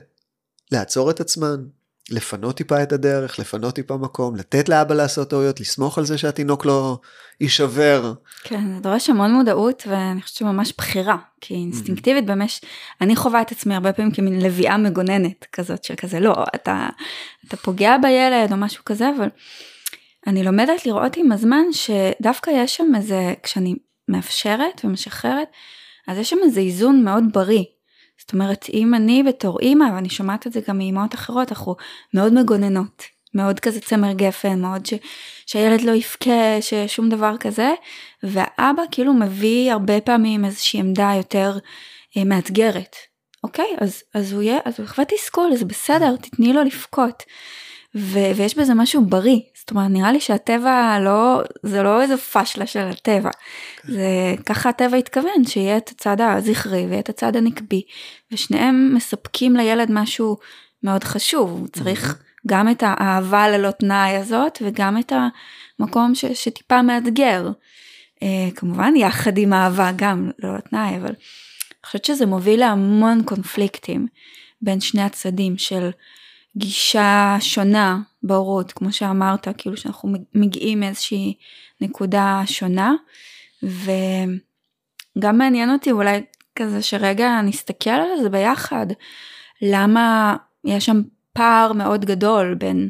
לעצור את עצמן, לפנות טיפה את הדרך, לפנות טיפה מקום, לתת לאבא לעשות טעויות, לסמוך על זה שהתינוק לא יישבר. כן, זה דורש המון מודעות ואני חושבת שממש בחירה, כי אינסטינקטיבית באמת, אני חווה את עצמי הרבה פעמים כמין לביאה מגוננת כזאת של כזה, לא, אתה, אתה פוגע בילד או משהו כזה, אבל אני לומדת לראות עם הזמן שדווקא יש שם איזה, כשאני מאפשרת ומשחררת, אז יש שם איזה איזון מאוד בריא. זאת אומרת, אם אני בתור אימא, ואני שומעת את זה גם מאימהות אחרות, אנחנו מאוד מגוננות, מאוד כזה צמר גפן, מאוד ש, שהילד לא יבכה, ששום דבר כזה, והאבא כאילו מביא הרבה פעמים איזושהי עמדה יותר אה, מאתגרת. אוקיי, אז, אז הוא יהיה, אז הוא יחווה תסכול, זה בסדר, תתני לו לבכות. ויש בזה משהו בריא, זאת אומרת נראה לי שהטבע לא, זה לא איזה פשלה של הטבע, כן. זה ככה הטבע התכוון שיהיה את הצד הזכרי ויהיה את הצד הנקבי, ושניהם מספקים לילד משהו מאוד חשוב, הוא צריך גם את האהבה ללא תנאי הזאת וגם את המקום ש- שטיפה מאתגר, אה, כמובן יחד עם אהבה גם ללא תנאי, אבל אני חושבת שזה מוביל להמון קונפליקטים בין שני הצדדים של גישה שונה בהורות, כמו שאמרת, כאילו שאנחנו מגיעים מאיזושהי נקודה שונה, וגם מעניין אותי אולי כזה שרגע נסתכל על זה ביחד, למה יש שם פער מאוד גדול בין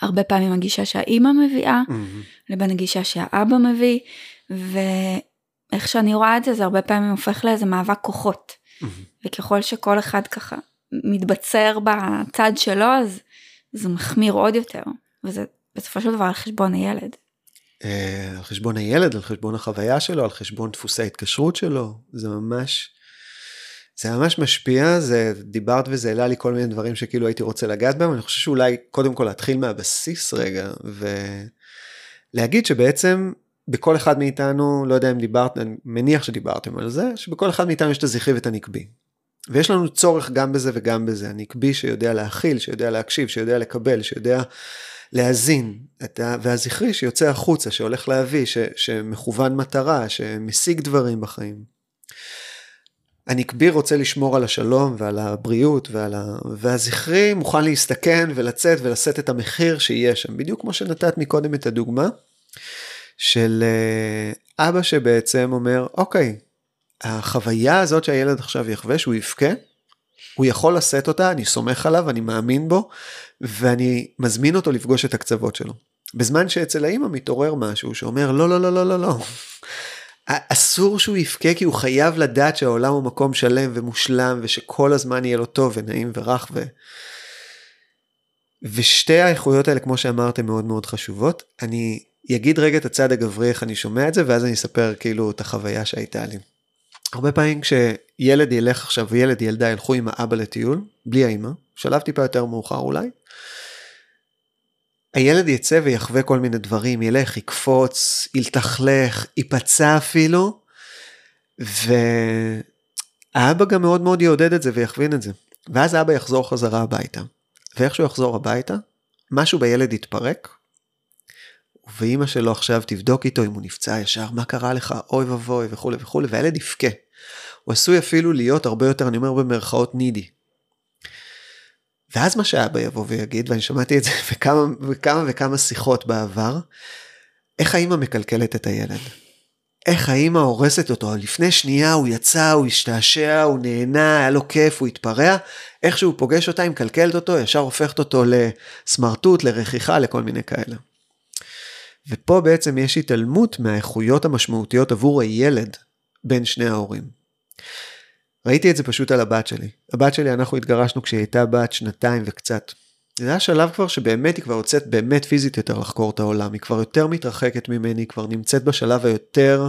הרבה פעמים הגישה שהאימא מביאה, mm-hmm. לבין הגישה שהאבא מביא, ואיך שאני רואה את זה, זה הרבה פעמים הופך לאיזה מאבק כוחות, mm-hmm. וככל שכל אחד ככה מתבצר בצד שלו, אז זה מחמיר עוד יותר, וזה בסופו של דבר על חשבון הילד. אה, על חשבון הילד, על חשבון החוויה שלו, על חשבון דפוסי ההתקשרות שלו, זה ממש, זה ממש משפיע, זה דיברת וזה העלה לי כל מיני דברים שכאילו הייתי רוצה לגעת בהם, אני חושב שאולי קודם כל להתחיל מהבסיס רגע, ולהגיד שבעצם בכל אחד מאיתנו, לא יודע אם דיברת, אני מניח שדיברתם על זה, שבכל אחד מאיתנו יש את הזכרי ואת הנקבי. ויש לנו צורך גם בזה וגם בזה, הנקבי שיודע להכיל, שיודע להקשיב, שיודע לקבל, שיודע להזין, ה... והזכרי שיוצא החוצה, שהולך להביא, ש... שמכוון מטרה, שמשיג דברים בחיים. הנקבי רוצה לשמור על השלום ועל הבריאות ועל ה... והזכרי מוכן להסתכן ולצאת ולשאת את המחיר שיהיה שם, בדיוק כמו שנתת מקודם את הדוגמה של אה, אבא שבעצם אומר, אוקיי, החוויה הזאת שהילד עכשיו יחווה, שהוא יבכה, הוא יכול לשאת אותה, אני סומך עליו, אני מאמין בו, ואני מזמין אותו לפגוש את הקצוות שלו. בזמן שאצל האמא מתעורר משהו שאומר, לא, לא, לא, לא, לא, לא. אסור שהוא יבכה כי הוא חייב לדעת שהעולם הוא מקום שלם ומושלם ושכל הזמן יהיה לו טוב ונעים ורך ו... ושתי האיכויות האלה כמו שאמרתם מאוד מאוד חשובות. אני אגיד רגע את הצד הגברי איך אני שומע את זה ואז אני אספר כאילו את החוויה שהייתה לי. הרבה פעמים כשילד ילך עכשיו ילד ילדה ילכו עם האבא לטיול בלי האמא שלב טיפה יותר מאוחר אולי. הילד יצא ויחווה כל מיני דברים, ילך, יקפוץ, ילתכלך, ייפצע אפילו, והאבא גם מאוד מאוד יעודד את זה ויכווין את זה. ואז האבא יחזור חזרה הביתה, ואיך שהוא יחזור הביתה, משהו בילד יתפרק, ואימא שלו עכשיו תבדוק איתו אם הוא נפצע ישר, מה קרה לך, אוי ואבוי וכולי וכולי, והילד יבכה. הוא עשוי אפילו להיות הרבה יותר, אני אומר במרכאות נידי. ואז מה שאבא יבוא ויגיד, ואני שמעתי את זה בכמה וכמה וכמה שיחות בעבר, איך האימא מקלקלת את הילד. איך האימא הורסת אותו, לפני שנייה הוא יצא, הוא השתעשע, הוא נהנה, היה לו כיף, הוא התפרע, איך שהוא פוגש אותה, היא מקלקלת אותו, ישר הופכת אותו לסמרטוט, לרכיחה, לכל מיני כאלה. ופה בעצם יש התעלמות מהאיכויות המשמעותיות עבור הילד בין שני ההורים. ראיתי את זה פשוט על הבת שלי. הבת שלי, אנחנו התגרשנו כשהיא הייתה בת שנתיים וקצת. זה היה שלב כבר שבאמת היא כבר יוצאת באמת פיזית יותר לחקור את העולם, היא כבר יותר מתרחקת ממני, היא כבר נמצאת בשלב היותר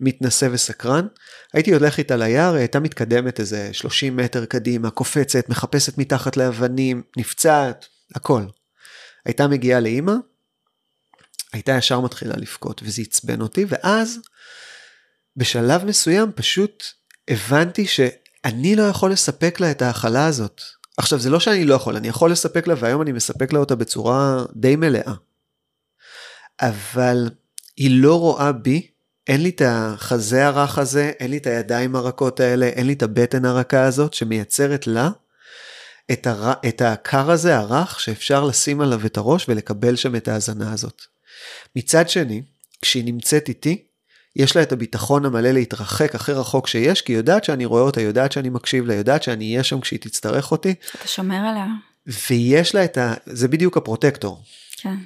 מתנשא וסקרן. הייתי הולך איתה ליער, היא הייתה מתקדמת איזה 30 מטר קדימה, קופצת, מחפשת מתחת לאבנים, נפצעת, הכל. הייתה מגיעה לאימא, הייתה ישר מתחילה לבכות, וזה עצבן אותי, ואז בשלב מסוים פשוט הבנתי שאני לא יכול לספק לה את ההכלה הזאת. עכשיו זה לא שאני לא יכול, אני יכול לספק לה והיום אני מספק לה אותה בצורה די מלאה. אבל היא לא רואה בי, אין לי את החזה הרך הזה, אין לי את הידיים הרכות האלה, אין לי את הבטן הרכה הזאת שמייצרת לה את, הר... את הקר הזה הרך שאפשר לשים עליו את הראש ולקבל שם את ההאזנה הזאת. מצד שני, כשהיא נמצאת איתי, יש לה את הביטחון המלא להתרחק הכי רחוק שיש, כי היא יודעת שאני רואה אותה, יודעת שאני מקשיב לה, יודעת שאני אהיה שם כשהיא תצטרך אותי. אתה שומר עליה. ויש לה את ה... זה בדיוק הפרוטקטור. כן.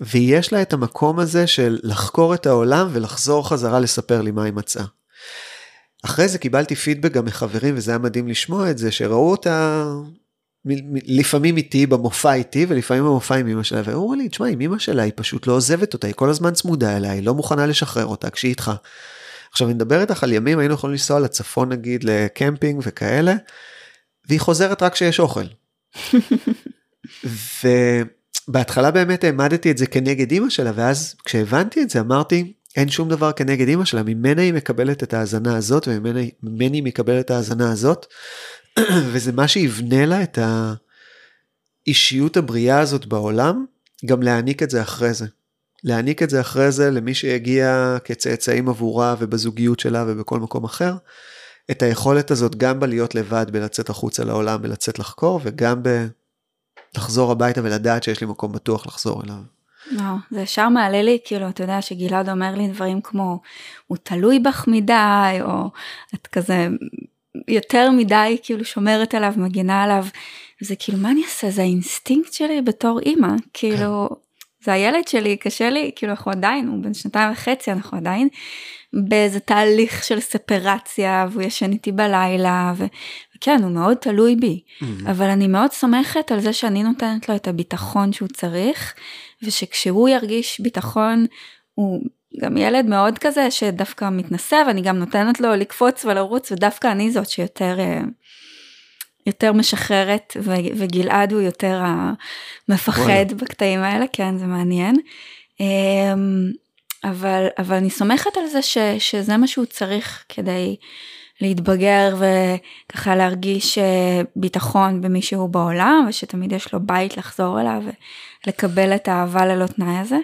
ויש לה את המקום הזה של לחקור את העולם ולחזור חזרה לספר לי מה היא מצאה. אחרי זה קיבלתי פידבק גם מחברים וזה היה מדהים לשמוע את זה שראו אותה לפעמים איתי במופע איתי ולפעמים במופע עם אמא שלה ואומרים לי תשמע עם אמא שלה היא פשוט לא עוזבת אותה היא כל הזמן צמודה אליה היא לא מוכנה לשחרר אותה כשהיא איתך. עכשיו אני מדבר איתך על ימים היינו יכולים לנסוע לצפון נגיד לקמפינג וכאלה והיא חוזרת רק כשיש אוכל. ובהתחלה באמת העמדתי את זה כנגד אמא שלה ואז כשהבנתי את זה אמרתי אין שום דבר כנגד אמא שלה ממנה היא מקבלת את ההאזנה הזאת וממני היא מקבלת את ההאזנה הזאת. וזה מה שיבנה לה את האישיות הבריאה הזאת בעולם, גם להעניק את זה אחרי זה. להעניק את זה אחרי זה למי שיגיע כצאצאים עבורה ובזוגיות שלה ובכל מקום אחר, את היכולת הזאת גם בלהיות לבד, בלצאת החוצה לעולם, בלצאת לחקור, וגם בלחזור הביתה ולדעת שיש לי מקום בטוח לחזור אליו. וואו, זה ישר מעלה לי, כאילו, אתה יודע שגלעד אומר לי דברים כמו, הוא תלוי בך מדי, או את כזה יותר מדי כאילו שומרת עליו, מגינה עליו, זה כאילו מה אני אעשה, זה האינסטינקט שלי בתור אימא, כאילו, זה הילד שלי, קשה לי, כאילו אנחנו עדיין, הוא בן שנתיים וחצי, אנחנו עדיין באיזה תהליך של ספרציה, והוא ישן איתי בלילה, ו... וכן, הוא מאוד תלוי בי, mm-hmm. אבל אני מאוד סומכת על זה שאני נותנת לו את הביטחון שהוא צריך, ושכשהוא ירגיש ביטחון, הוא גם ילד מאוד כזה שדווקא מתנסה ואני גם נותנת לו לקפוץ ולרוץ ודווקא אני זאת שיותר אה, יותר משחררת וגלעד הוא יותר המפחד בקטעים האלה כן זה מעניין. אמ, אבל אבל אני סומכת על זה ש, שזה מה שהוא צריך כדי להתבגר וככה להרגיש אה, ביטחון במישהו בעולם ושתמיד יש לו בית לחזור אליו ולקבל את האהבה ללא תנאי הזה.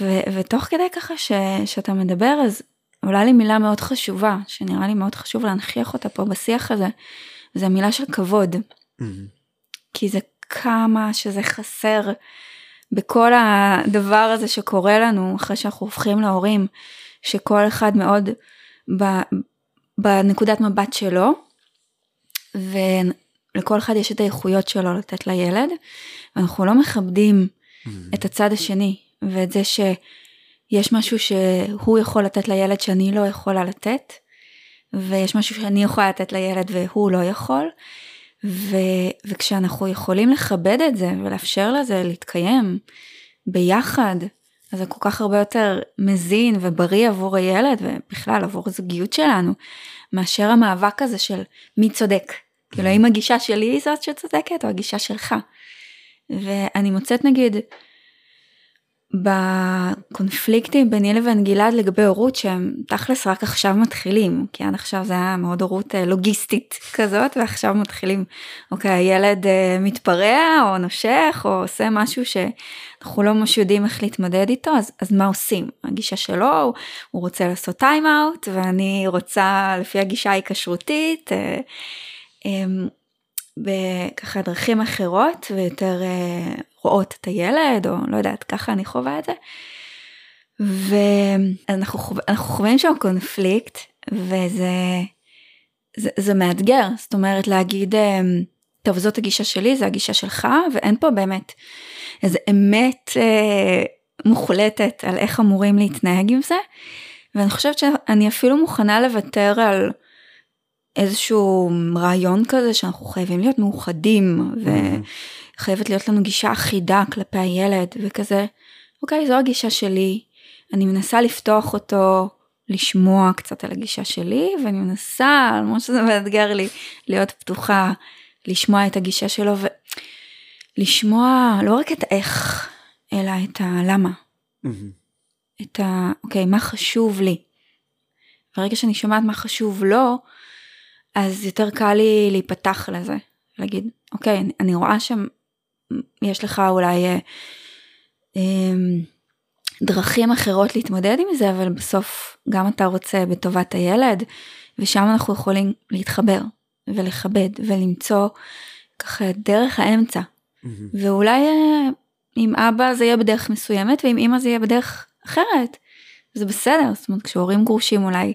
ו- ותוך כדי ככה ש- שאתה מדבר אז עולה לי מילה מאוד חשובה שנראה לי מאוד חשוב להנכיח אותה פה בשיח הזה זה המילה של כבוד. Mm-hmm. כי זה כמה שזה חסר בכל הדבר הזה שקורה לנו אחרי שאנחנו הופכים להורים שכל אחד מאוד בנקודת מבט שלו, ולכל אחד יש את האיכויות שלו לתת לילד, ואנחנו לא מכבדים mm-hmm. את הצד השני, ואת זה שיש משהו שהוא יכול לתת לילד שאני לא יכולה לתת, ויש משהו שאני יכולה לתת לילד והוא לא יכול, ו, וכשאנחנו יכולים לכבד את זה ולאפשר לזה להתקיים ביחד, אז זה כל כך הרבה יותר מזין ובריא עבור הילד ובכלל עבור הזוגיות שלנו, מאשר המאבק הזה של מי צודק. כאילו האם הגישה שלי היא זאת שצודקת או הגישה שלך. ואני מוצאת נגיד בקונפליקטים ביני לבין גלעד לגבי הורות שהם תכלס רק עכשיו מתחילים כי עד עכשיו זה היה מאוד הורות אה, לוגיסטית כזאת ועכשיו מתחילים אוקיי הילד אה, מתפרע או נושך או עושה משהו שאנחנו לא ממש יודעים איך להתמודד איתו אז, אז מה עושים? הגישה שלו הוא, רוצה לעשות טיים אאוט ואני רוצה לפי הגישה ההיקשרותית אה, בככה דרכים אחרות ויותר רואות את הילד, או לא יודעת, ככה אני חווה את זה. ואנחנו חווים שם קונפליקט, וזה זה, זה מאתגר, זאת אומרת להגיד, אמ, טוב זאת הגישה שלי, זה הגישה שלך, ואין פה באמת איזה אמת אה, מוחלטת על איך אמורים להתנהג עם זה. ואני חושבת שאני אפילו מוכנה לוותר על איזשהו רעיון כזה שאנחנו חייבים להיות מאוחדים. ו... Mm-hmm. חייבת להיות לנו גישה אחידה כלפי הילד וכזה, אוקיי, זו הגישה שלי, אני מנסה לפתוח אותו, לשמוע קצת על הגישה שלי, ואני מנסה, למרות שזה מאתגר לי, להיות פתוחה, לשמוע את הגישה שלו, ולשמוע לא רק את האיך, אלא את הלמה. Mm-hmm. את ה... אוקיי, מה חשוב לי. ברגע שאני שומעת מה חשוב לו, אז יותר קל לי להיפתח לזה, להגיד, אוקיי, אני, אני רואה שם יש לך אולי אה, אה, דרכים אחרות להתמודד עם זה, אבל בסוף גם אתה רוצה בטובת הילד, ושם אנחנו יכולים להתחבר ולכבד ולמצוא ככה דרך האמצע. Mm-hmm. ואולי אה, עם אבא זה יהיה בדרך מסוימת ועם אמא זה יהיה בדרך אחרת. זה בסדר, זאת אומרת כשהורים גרושים אולי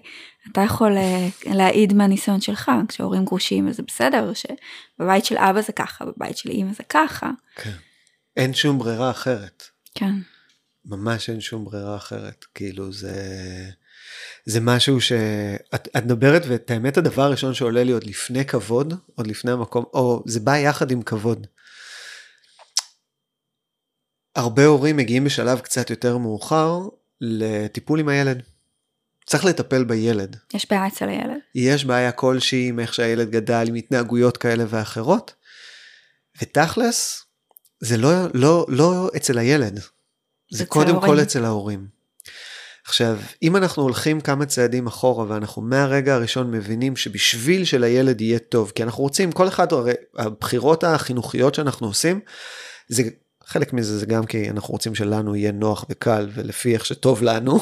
אתה יכול אה, להעיד מהניסיון שלך, כשהורים גרושים זה בסדר, שבבית של אבא זה ככה, בבית של אמא זה ככה. כן. אין שום ברירה אחרת. כן. ממש אין שום ברירה אחרת, כאילו זה... זה משהו שאת את מדברת ואת האמת הדבר הראשון שעולה לי עוד לפני כבוד, עוד לפני המקום, או זה בא יחד עם כבוד. הרבה הורים מגיעים בשלב קצת יותר מאוחר לטיפול עם הילד. צריך לטפל בילד. יש בעיה אצל הילד. יש בעיה כלשהי עם איך שהילד גדל, עם התנהגויות כאלה ואחרות. ותכלס, זה לא, לא, לא אצל הילד, זה קודם ההורים. כל אצל ההורים. עכשיו, אם אנחנו הולכים כמה צעדים אחורה ואנחנו מהרגע הראשון מבינים שבשביל שלילד יהיה טוב, כי אנחנו רוצים, כל אחד, הרי הבחירות החינוכיות שאנחנו עושים, זה חלק מזה זה גם כי אנחנו רוצים שלנו יהיה נוח וקל ולפי איך שטוב לנו.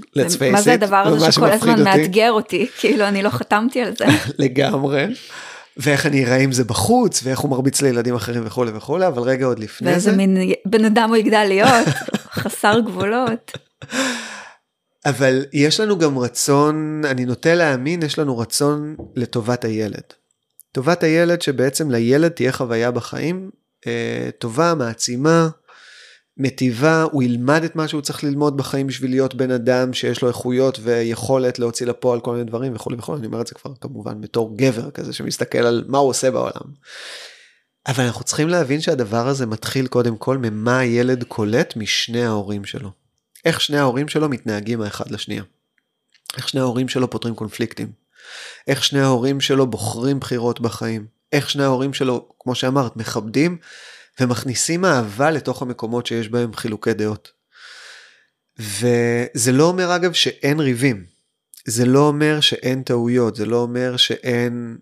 Let's face it. מה זה הדבר הזה שכל הזמן מאתגר אותי כאילו אני לא חתמתי על זה. לגמרי. ואיך אני אראה עם זה בחוץ ואיך הוא מרביץ לילדים אחרים וכולי וכולי אבל רגע עוד לפני ואיזה זה. ואיזה מין בן אדם הוא יגדל להיות חסר גבולות. אבל יש לנו גם רצון אני נוטה להאמין יש לנו רצון לטובת הילד. טובת הילד שבעצם לילד תהיה חוויה בחיים אה, טובה, מעצימה, מטיבה, הוא ילמד את מה שהוא צריך ללמוד בחיים בשביל להיות בן אדם שיש לו איכויות ויכולת להוציא לפועל כל מיני דברים וכולי וכולי, אני אומר את זה כבר כמובן בתור גבר כזה שמסתכל על מה הוא עושה בעולם. אבל אנחנו צריכים להבין שהדבר הזה מתחיל קודם כל ממה הילד קולט משני ההורים שלו. איך שני ההורים שלו מתנהגים האחד לשנייה. איך שני ההורים שלו פותרים קונפליקטים. איך שני ההורים שלו בוחרים בחירות בחיים. איך שני ההורים שלו, כמו שאמרת, מכבדים ומכניסים אהבה לתוך המקומות שיש בהם חילוקי דעות. וזה לא אומר אגב שאין ריבים. זה לא אומר שאין טעויות, זה לא אומר שאין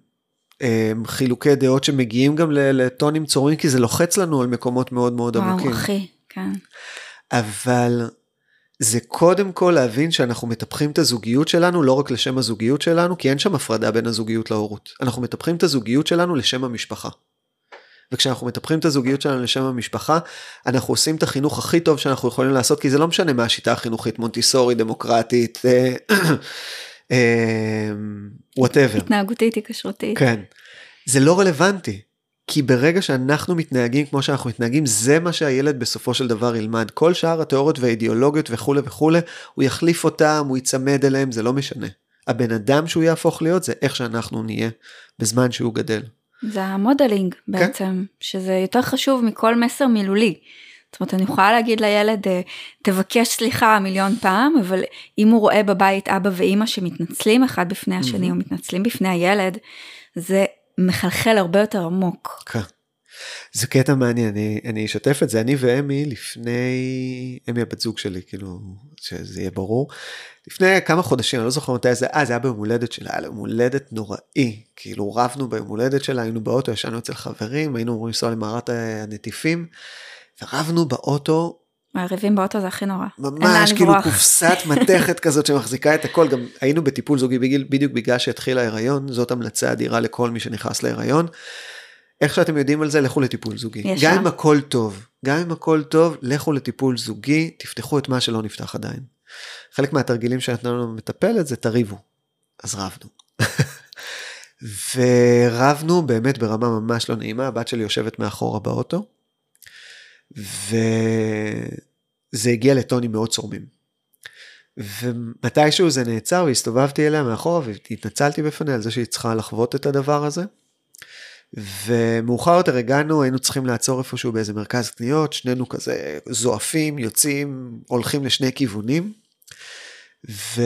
אה, חילוקי דעות שמגיעים גם לטונים צורמים, כי זה לוחץ לנו על מקומות מאוד מאוד וואו, עמוקים. וואו, אחי, כן. אבל זה קודם כל להבין שאנחנו מטפחים את הזוגיות שלנו לא רק לשם הזוגיות שלנו, כי אין שם הפרדה בין הזוגיות להורות. אנחנו מטפחים את הזוגיות שלנו לשם המשפחה. וכשאנחנו מטפחים את הזוגיות שלנו לשם המשפחה, אנחנו עושים את החינוך הכי טוב שאנחנו יכולים לעשות, כי זה לא משנה מה השיטה החינוכית, מונטיסורי, דמוקרטית, whatever. התנהגותית, היקשרותית. כן. זה לא רלוונטי. כי ברגע שאנחנו מתנהגים כמו שאנחנו מתנהגים, זה מה שהילד בסופו של דבר ילמד. כל שאר התיאוריות והאידיאולוגיות וכולי וכולי, הוא יחליף אותם, הוא ייצמד אליהם, זה לא משנה. הבן אדם שהוא יהפוך להיות זה איך שאנחנו נהיה בזמן שהוא גדל. זה ה modeling בעצם, כן? שזה יותר חשוב מכל מסר מילולי. זאת אומרת, אני יכולה להגיד לילד, תבקש סליחה מיליון פעם, אבל אם הוא רואה בבית אבא ואימא שמתנצלים אחד בפני השני, או מתנצלים בפני הילד, זה מחלחל הרבה יותר עמוק. כן. זה קטע מעניין, אני, אני אשתף את זה, אני ואמי לפני, אמי הבת זוג שלי, כאילו, שזה יהיה ברור, לפני כמה חודשים, אני לא זוכר מתי זה, אה, זה היה ביום הולדת שלה, היה יום הולדת נוראי, כאילו רבנו ביום הולדת שלה, היינו באוטו, ישנו אצל חברים, היינו אמורים לנסוע למערת הנטיפים, ורבנו באוטו. מערבים באוטו זה הכי נורא. ממש, כאילו קופסת מתכת כזאת שמחזיקה את הכל, גם היינו בטיפול זוגי בגיל, בדיוק בגלל שהתחיל ההיריון, זאת המלצה אדירה לכל מי שנכנס להיריון. איך שאתם יודעים על זה, לכו לטיפול זוגי. ישר. גם אם הכל טוב, גם אם הכל טוב, לכו לטיפול זוגי, תפתחו את מה שלא נפתח עדיין. חלק מהתרגילים שנתנו לנו מטפלת זה תריבו. אז רבנו. ורבנו באמת ברמה ממש לא נעימה, הבת שלי יושבת מאחורה באוטו, וזה הגיע לטונים מאוד צורמים. ומתישהו זה נעצר והסתובבתי אליה מאחורה והתנצלתי בפניה על זה שהיא צריכה לחוות את הדבר הזה. ומאוחר יותר הגענו, היינו צריכים לעצור איפשהו באיזה מרכז קניות, שנינו כזה זועפים, יוצאים, הולכים לשני כיוונים. ו...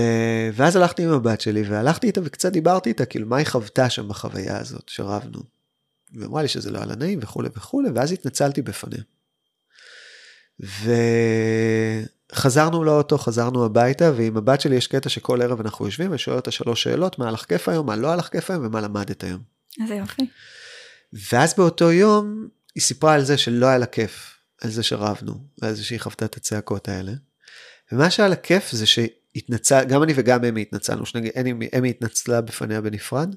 ואז הלכתי עם הבת שלי והלכתי איתה וקצת דיברתי איתה, כאילו מה היא חוותה שם בחוויה הזאת שרבנו. ואמרה לי שזה לא היה לה נעים וכולי וכולי, ואז התנצלתי בפניה. וחזרנו לאוטו, חזרנו הביתה, ועם הבת שלי יש קטע שכל ערב אנחנו יושבים ושואל אותה שלוש שאלות, מה הלך כיף היום, מה לא הלך כיף היום ומה למדת היום. איזה יופי. ואז באותו יום היא סיפרה על זה שלא היה לה כיף, על זה שרבנו, על זה שהיא חוותה את הצעקות האלה. ומה שהיה לה כיף זה שהתנצל, גם אני וגם אמי התנצלנו, שני, אמי, אמי התנצלה בפניה בנפרד,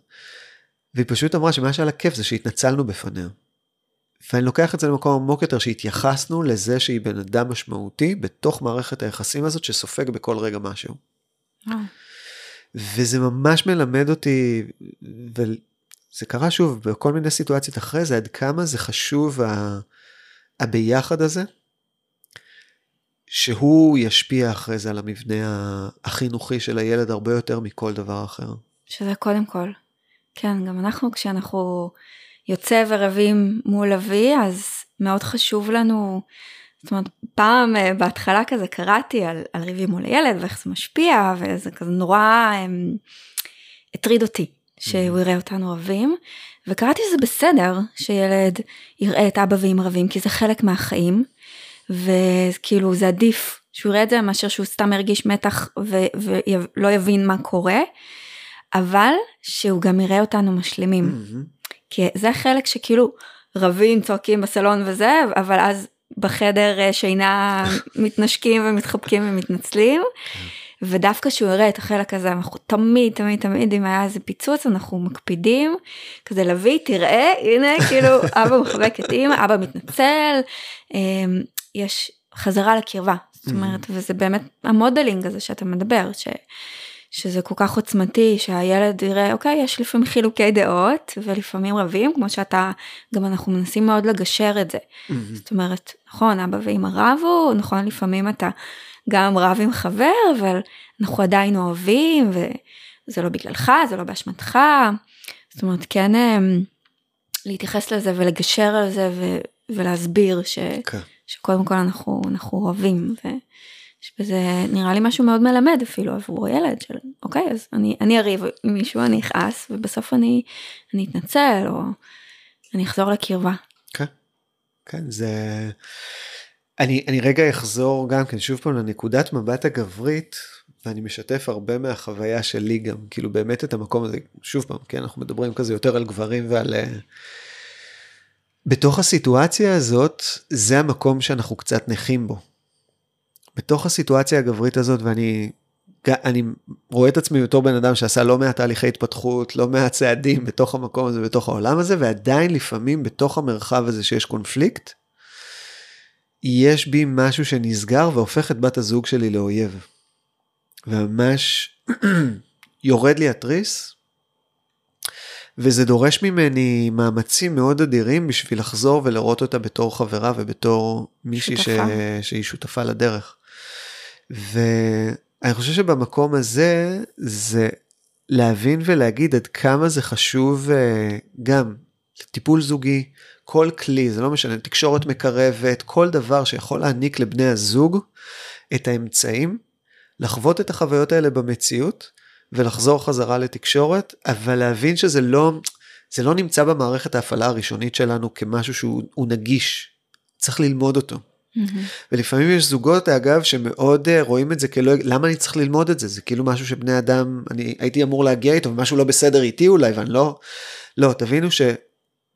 והיא פשוט אמרה שמה שהיה לה כיף זה שהתנצלנו בפניה. ואני לוקח את זה למקום עמוק יותר, שהתייחסנו לזה שהיא בן אדם משמעותי בתוך מערכת היחסים הזאת שסופג בכל רגע משהו. וזה ממש מלמד אותי, זה קרה שוב בכל מיני סיטואציות אחרי זה, עד כמה זה חשוב ה... הביחד הזה, שהוא ישפיע אחרי זה על המבנה החינוכי של הילד הרבה יותר מכל דבר אחר. שזה קודם כל. כן, גם אנחנו כשאנחנו יוצא ורבים מול אבי, אז מאוד חשוב לנו, זאת אומרת, פעם אה, בהתחלה כזה קראתי על, על ריבים מול הילד ואיך זה משפיע, וזה כזה נורא הם, הטריד אותי. שהוא יראה אותנו רבים, וקראתי שזה בסדר שילד יראה את אבא ואמא רבים, כי זה חלק מהחיים, וכאילו זה עדיף שהוא יראה את זה מאשר שהוא סתם ירגיש מתח ולא יבין מה קורה, אבל שהוא גם יראה אותנו משלימים. Mm-hmm. כי זה חלק שכאילו רבים, צועקים בסלון וזה, אבל אז בחדר אה, שינה מתנשקים ומתחבקים ומתנצלים. כן. ודווקא שהוא יראה את החלק הזה אנחנו תמיד תמיד תמיד אם היה איזה פיצוץ אנחנו מקפידים כזה להביא תראה הנה כאילו אבא מחבק את אימא אבא מתנצל אמ, יש חזרה לקרבה זאת אומרת mm-hmm. וזה באמת המודלינג הזה שאתה מדבר ש, שזה כל כך עוצמתי שהילד יראה אוקיי יש לפעמים חילוקי דעות ולפעמים רבים כמו שאתה גם אנחנו מנסים מאוד לגשר את זה mm-hmm. זאת אומרת נכון אבא ואמא רבו נכון לפעמים אתה. גם רב עם חבר, אבל אנחנו עדיין אוהבים, וזה לא בגללך, זה לא באשמתך. זאת אומרת, כן אמ, להתייחס לזה ולגשר על זה ו, ולהסביר ש, okay. שקודם כל אנחנו, אנחנו אוהבים. ויש בזה נראה לי משהו מאוד מלמד אפילו עבור ילד של אוקיי אז אני אני אריב עם מישהו אני אכעס ובסוף אני אני אתנצל או אני אחזור לקרבה. כן, כן זה אני, אני רגע אחזור גם כן שוב פעם לנקודת מבט הגברית ואני משתף הרבה מהחוויה שלי גם, כאילו באמת את המקום הזה, שוב פעם, כן, אנחנו מדברים כזה יותר על גברים ועל... בתוך הסיטואציה הזאת, זה המקום שאנחנו קצת נחים בו. בתוך הסיטואציה הגברית הזאת, ואני אני רואה את עצמי בתור בן אדם שעשה לא מעט תהליכי התפתחות, לא מעט צעדים בתוך המקום הזה, בתוך העולם הזה, ועדיין לפעמים בתוך המרחב הזה שיש קונפליקט, יש בי משהו שנסגר והופך את בת הזוג שלי לאויב. וממש יורד לי התריס, וזה דורש ממני מאמצים מאוד אדירים בשביל לחזור ולראות אותה בתור חברה ובתור מישהי ש... שהיא שותפה לדרך. ואני חושב שבמקום הזה זה להבין ולהגיד עד כמה זה חשוב אה, גם טיפול זוגי, כל כלי, זה לא משנה, תקשורת מקרבת, כל דבר שיכול להעניק לבני הזוג את האמצעים לחוות את החוויות האלה במציאות ולחזור חזרה לתקשורת, אבל להבין שזה לא, זה לא נמצא במערכת ההפעלה הראשונית שלנו כמשהו שהוא נגיש, צריך ללמוד אותו. Mm-hmm. ולפעמים יש זוגות אגב שמאוד uh, רואים את זה כלא, למה אני צריך ללמוד את זה? זה כאילו משהו שבני אדם, אני הייתי אמור להגיע איתו ומשהו לא בסדר איתי אולי ואני לא, לא, תבינו ש...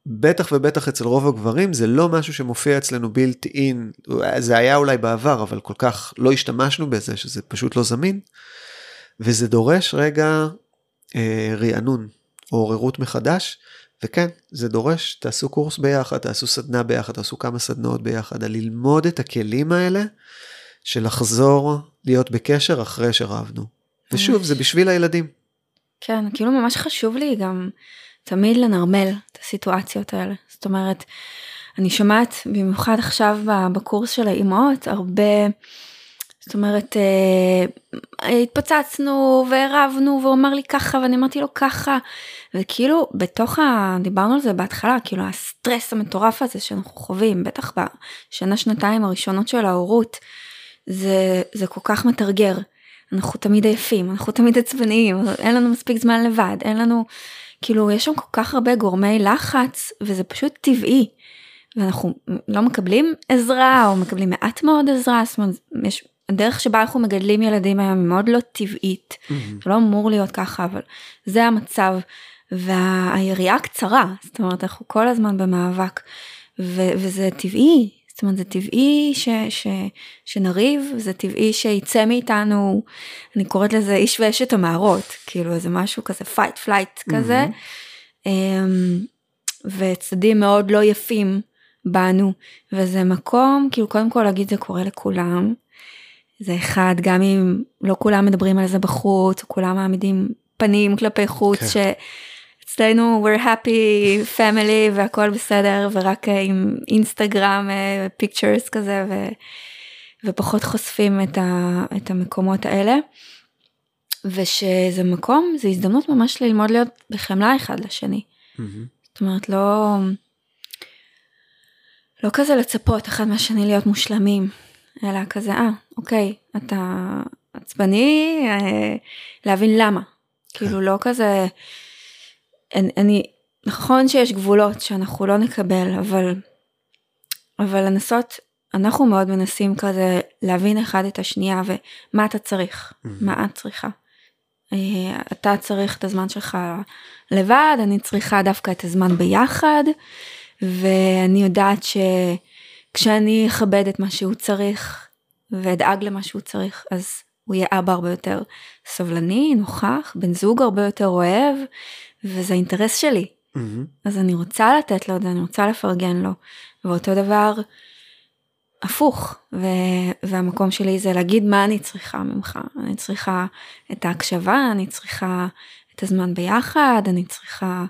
בטח ובטח אצל רוב הגברים זה לא משהו שמופיע אצלנו בילט אין, זה היה אולי בעבר אבל כל כך לא השתמשנו בזה שזה פשוט לא זמין. וזה דורש רגע אה, רענון או עוררות מחדש וכן זה דורש תעשו קורס ביחד תעשו סדנה ביחד תעשו כמה סדנאות ביחד על ללמוד את הכלים האלה של לחזור להיות בקשר אחרי שרבנו. ושוב זה בשביל הילדים. כן כאילו ממש חשוב לי גם. תמיד לנרמל את הסיטואציות האלה. זאת אומרת, אני שומעת במיוחד עכשיו בקורס של האימהות הרבה, זאת אומרת, אה, התפוצצנו והרבנו והוא אמר לי ככה ואני אמרתי לו ככה וכאילו בתוך ה... דיברנו על זה בהתחלה, כאילו הסטרס המטורף הזה שאנחנו חווים, בטח בשנה שנתיים הראשונות של ההורות, זה, זה כל כך מתרגר. אנחנו תמיד עייפים, אנחנו תמיד עצבניים, אין לנו מספיק זמן לבד, אין לנו... כאילו יש שם כל כך הרבה גורמי לחץ וזה פשוט טבעי. ואנחנו לא מקבלים עזרה או מקבלים מעט מאוד עזרה, זאת אומרת, יש, הדרך שבה אנחנו מגדלים ילדים היום היא מאוד לא טבעית, mm-hmm. זה לא אמור להיות ככה, אבל זה המצב, והיריעה קצרה, זאת אומרת אנחנו כל הזמן במאבק, ו- וזה טבעי, זאת אומרת זה טבעי ש, ש, שנריב, זה טבעי שיצא מאיתנו, אני קוראת לזה איש ואשת המערות, כאילו איזה משהו כזה fight flight כזה, mm-hmm. וצדדים מאוד לא יפים בנו, וזה מקום, כאילו קודם כל להגיד זה קורה לכולם, זה אחד, גם אם לא כולם מדברים על זה בחוץ, כולם מעמידים פנים כלפי חוץ, כן. ש... אצלנו we're happy family והכל בסדר ורק אה, עם אינסטגרם פיקצ'רס אה, כזה ו, ופחות חושפים את, ה, את המקומות האלה. ושזה מקום זה הזדמנות ממש ללמוד להיות בחמלה אחד לשני. Mm-hmm. זאת אומרת לא לא כזה לצפות אחד מהשני להיות מושלמים אלא כזה אה אוקיי אתה עצבני אה, להבין למה כאילו לא כזה. אני, אני, נכון שיש גבולות שאנחנו לא נקבל, אבל, אבל לנסות, אנחנו מאוד מנסים כזה להבין אחד את השנייה ומה אתה צריך. מה את צריכה. אה, אתה צריך את הזמן שלך לבד, אני צריכה דווקא את הזמן ביחד, ואני יודעת שכשאני אכבד את מה שהוא צריך ואדאג למה שהוא צריך, אז הוא יהיה אבא הרבה יותר סבלני, נוכח, בן זוג הרבה יותר אוהב, וזה אינטרס שלי. Mm-hmm. אז אני רוצה לתת לו את זה, אני רוצה לפרגן לו. ואותו דבר, הפוך, ו- והמקום שלי זה להגיד מה אני צריכה ממך. אני צריכה את ההקשבה, אני צריכה את הזמן ביחד, אני צריכה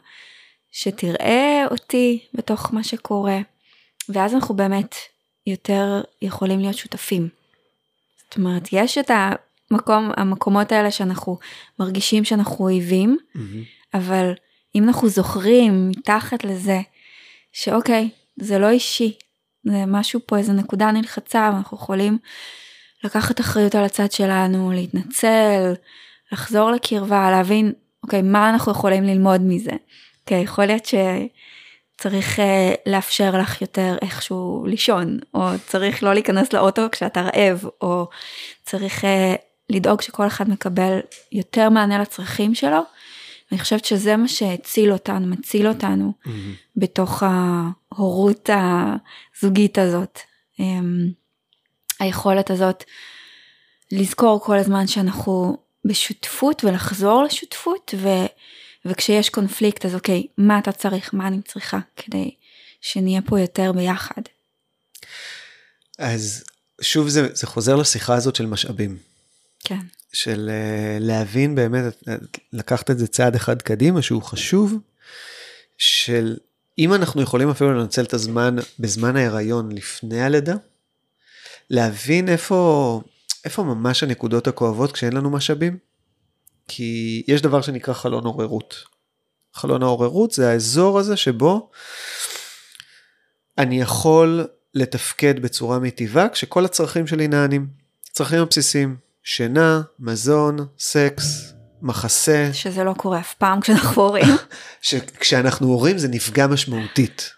שתראה אותי בתוך מה שקורה. ואז אנחנו באמת יותר יכולים להיות שותפים. זאת אומרת, יש את המקום, המקומות האלה שאנחנו מרגישים שאנחנו אויבים, mm-hmm. אבל אם אנחנו זוכרים מתחת לזה שאוקיי זה לא אישי זה משהו פה איזה נקודה נלחצה ואנחנו יכולים לקחת אחריות על הצד שלנו להתנצל לחזור לקרבה להבין אוקיי מה אנחנו יכולים ללמוד מזה. אוקיי יכול להיות שצריך uh, לאפשר לך יותר איכשהו לישון או צריך לא להיכנס לאוטו כשאתה רעב או צריך uh, לדאוג שכל אחד מקבל יותר מענה לצרכים שלו. אני חושבת שזה מה שהציל אותנו, מציל אותנו mm-hmm. בתוך ההורות הזוגית הזאת. אמ, היכולת הזאת לזכור כל הזמן שאנחנו בשותפות ולחזור לשותפות ו, וכשיש קונפליקט אז אוקיי מה אתה צריך מה אני צריכה כדי שנהיה פה יותר ביחד. אז שוב זה, זה חוזר לשיחה הזאת של משאבים. כן. של uh, להבין באמת, לקחת את זה צעד אחד קדימה שהוא חשוב, של אם אנחנו יכולים אפילו לנצל את הזמן בזמן ההיריון לפני הלידה, להבין איפה, איפה ממש הנקודות הכואבות כשאין לנו משאבים. כי יש דבר שנקרא חלון עוררות. חלון העוררות זה האזור הזה שבו אני יכול לתפקד בצורה מיטיבה כשכל הצרכים שלי נענים. צרכים הבסיסיים, שינה, מזון, סקס, מחסה. שזה לא קורה אף פעם כשאנחנו הורים. כשאנחנו הורים זה נפגע משמעותית.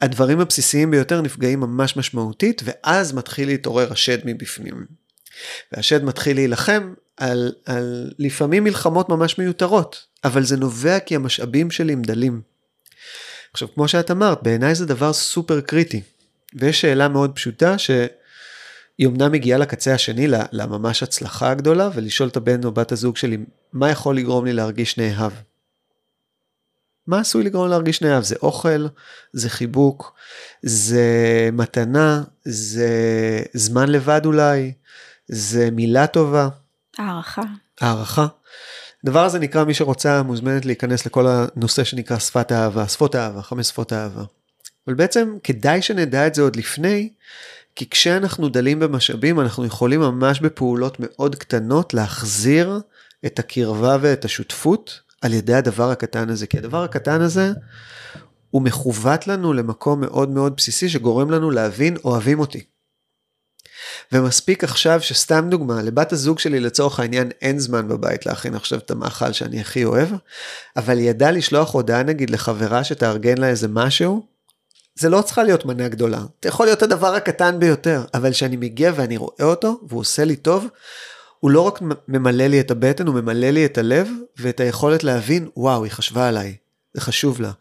הדברים הבסיסיים ביותר נפגעים ממש משמעותית, ואז מתחיל להתעורר השד מבפנים. והשד מתחיל להילחם על, על לפעמים מלחמות ממש מיותרות, אבל זה נובע כי המשאבים שלי הם דלים. עכשיו, כמו שאת אמרת, בעיניי זה דבר סופר קריטי. ויש שאלה מאוד פשוטה שהיא אמנם מגיעה לקצה השני, לממש הצלחה הגדולה, ולשאול את הבן או בת הזוג שלי, מה יכול לגרום לי להרגיש נאהב? מה עשוי לגרום להרגיש נאהב? זה אוכל, זה חיבוק, זה מתנה, זה זמן לבד אולי, זה מילה טובה. הערכה. הערכה. הדבר הזה נקרא, מי שרוצה מוזמנת להיכנס לכל הנושא שנקרא שפת האהבה, שפות האהבה, חמש שפות האהבה. אבל בעצם כדאי שנדע את זה עוד לפני, כי כשאנחנו דלים במשאבים אנחנו יכולים ממש בפעולות מאוד קטנות להחזיר את הקרבה ואת השותפות על ידי הדבר הקטן הזה, כי הדבר הקטן הזה הוא מכוות לנו למקום מאוד מאוד בסיסי שגורם לנו להבין אוהבים אותי. ומספיק עכשיו שסתם דוגמה, לבת הזוג שלי לצורך העניין אין זמן בבית להכין עכשיו את המאכל שאני הכי אוהב, אבל היא ידעה לשלוח הודעה נגיד לחברה שתארגן לה איזה משהו, זה לא צריכה להיות מנה גדולה, זה יכול להיות הדבר הקטן ביותר, אבל כשאני מגיע ואני רואה אותו והוא עושה לי טוב, הוא לא רק ממלא לי את הבטן, הוא ממלא לי את הלב ואת היכולת להבין, וואו, היא חשבה עליי, זה חשוב לה.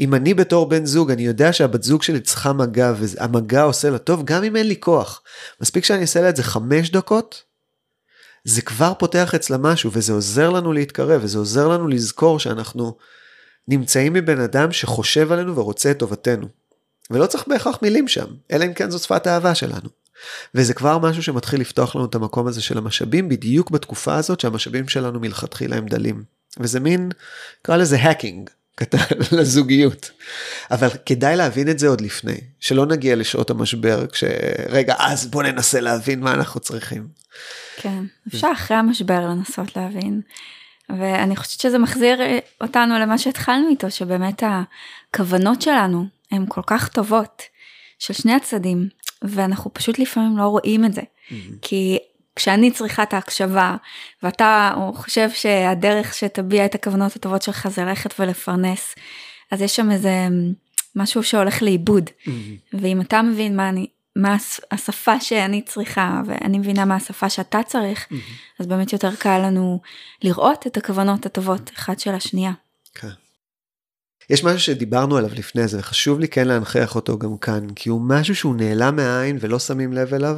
אם אני בתור בן זוג, אני יודע שהבת זוג שלי צריכה מגע, והמגע עושה לה טוב, גם אם אין לי כוח. מספיק שאני אעשה לה את זה חמש דקות, זה כבר פותח אצלה משהו, וזה עוזר לנו להתקרב, וזה עוזר לנו לזכור שאנחנו נמצאים מבן אדם שחושב עלינו ורוצה את טובתנו. ולא צריך בהכרח מילים שם, אלא אם כן זו שפת האהבה שלנו. וזה כבר משהו שמתחיל לפתוח לנו את המקום הזה של המשאבים, בדיוק בתקופה הזאת שהמשאבים שלנו מלכתחילה הם דלים. וזה מין, נקרא לזה האקינג. לזוגיות. אבל כדאי להבין את זה עוד לפני, שלא נגיע לשעות המשבר כשרגע אז בוא ננסה להבין מה אנחנו צריכים. כן, אפשר אחרי המשבר לנסות להבין. ואני חושבת שזה מחזיר אותנו למה שהתחלנו איתו, שבאמת הכוונות שלנו הן כל כך טובות, של שני הצדדים, ואנחנו פשוט לפעמים לא רואים את זה. Mm-hmm. כי כשאני צריכה את ההקשבה ואתה חושב שהדרך שתביע את הכוונות הטובות שלך זה ללכת ולפרנס, אז יש שם איזה משהו שהולך לאיבוד. Mm-hmm. ואם אתה מבין מה אני, מה השפה שאני צריכה ואני מבינה מה השפה שאתה צריך, mm-hmm. אז באמת יותר קל לנו לראות את הכוונות הטובות אחד של השנייה. כן. יש משהו שדיברנו עליו לפני זה וחשוב לי כן להנכיח אותו גם כאן כי הוא משהו שהוא נעלם מהעין ולא שמים לב אליו.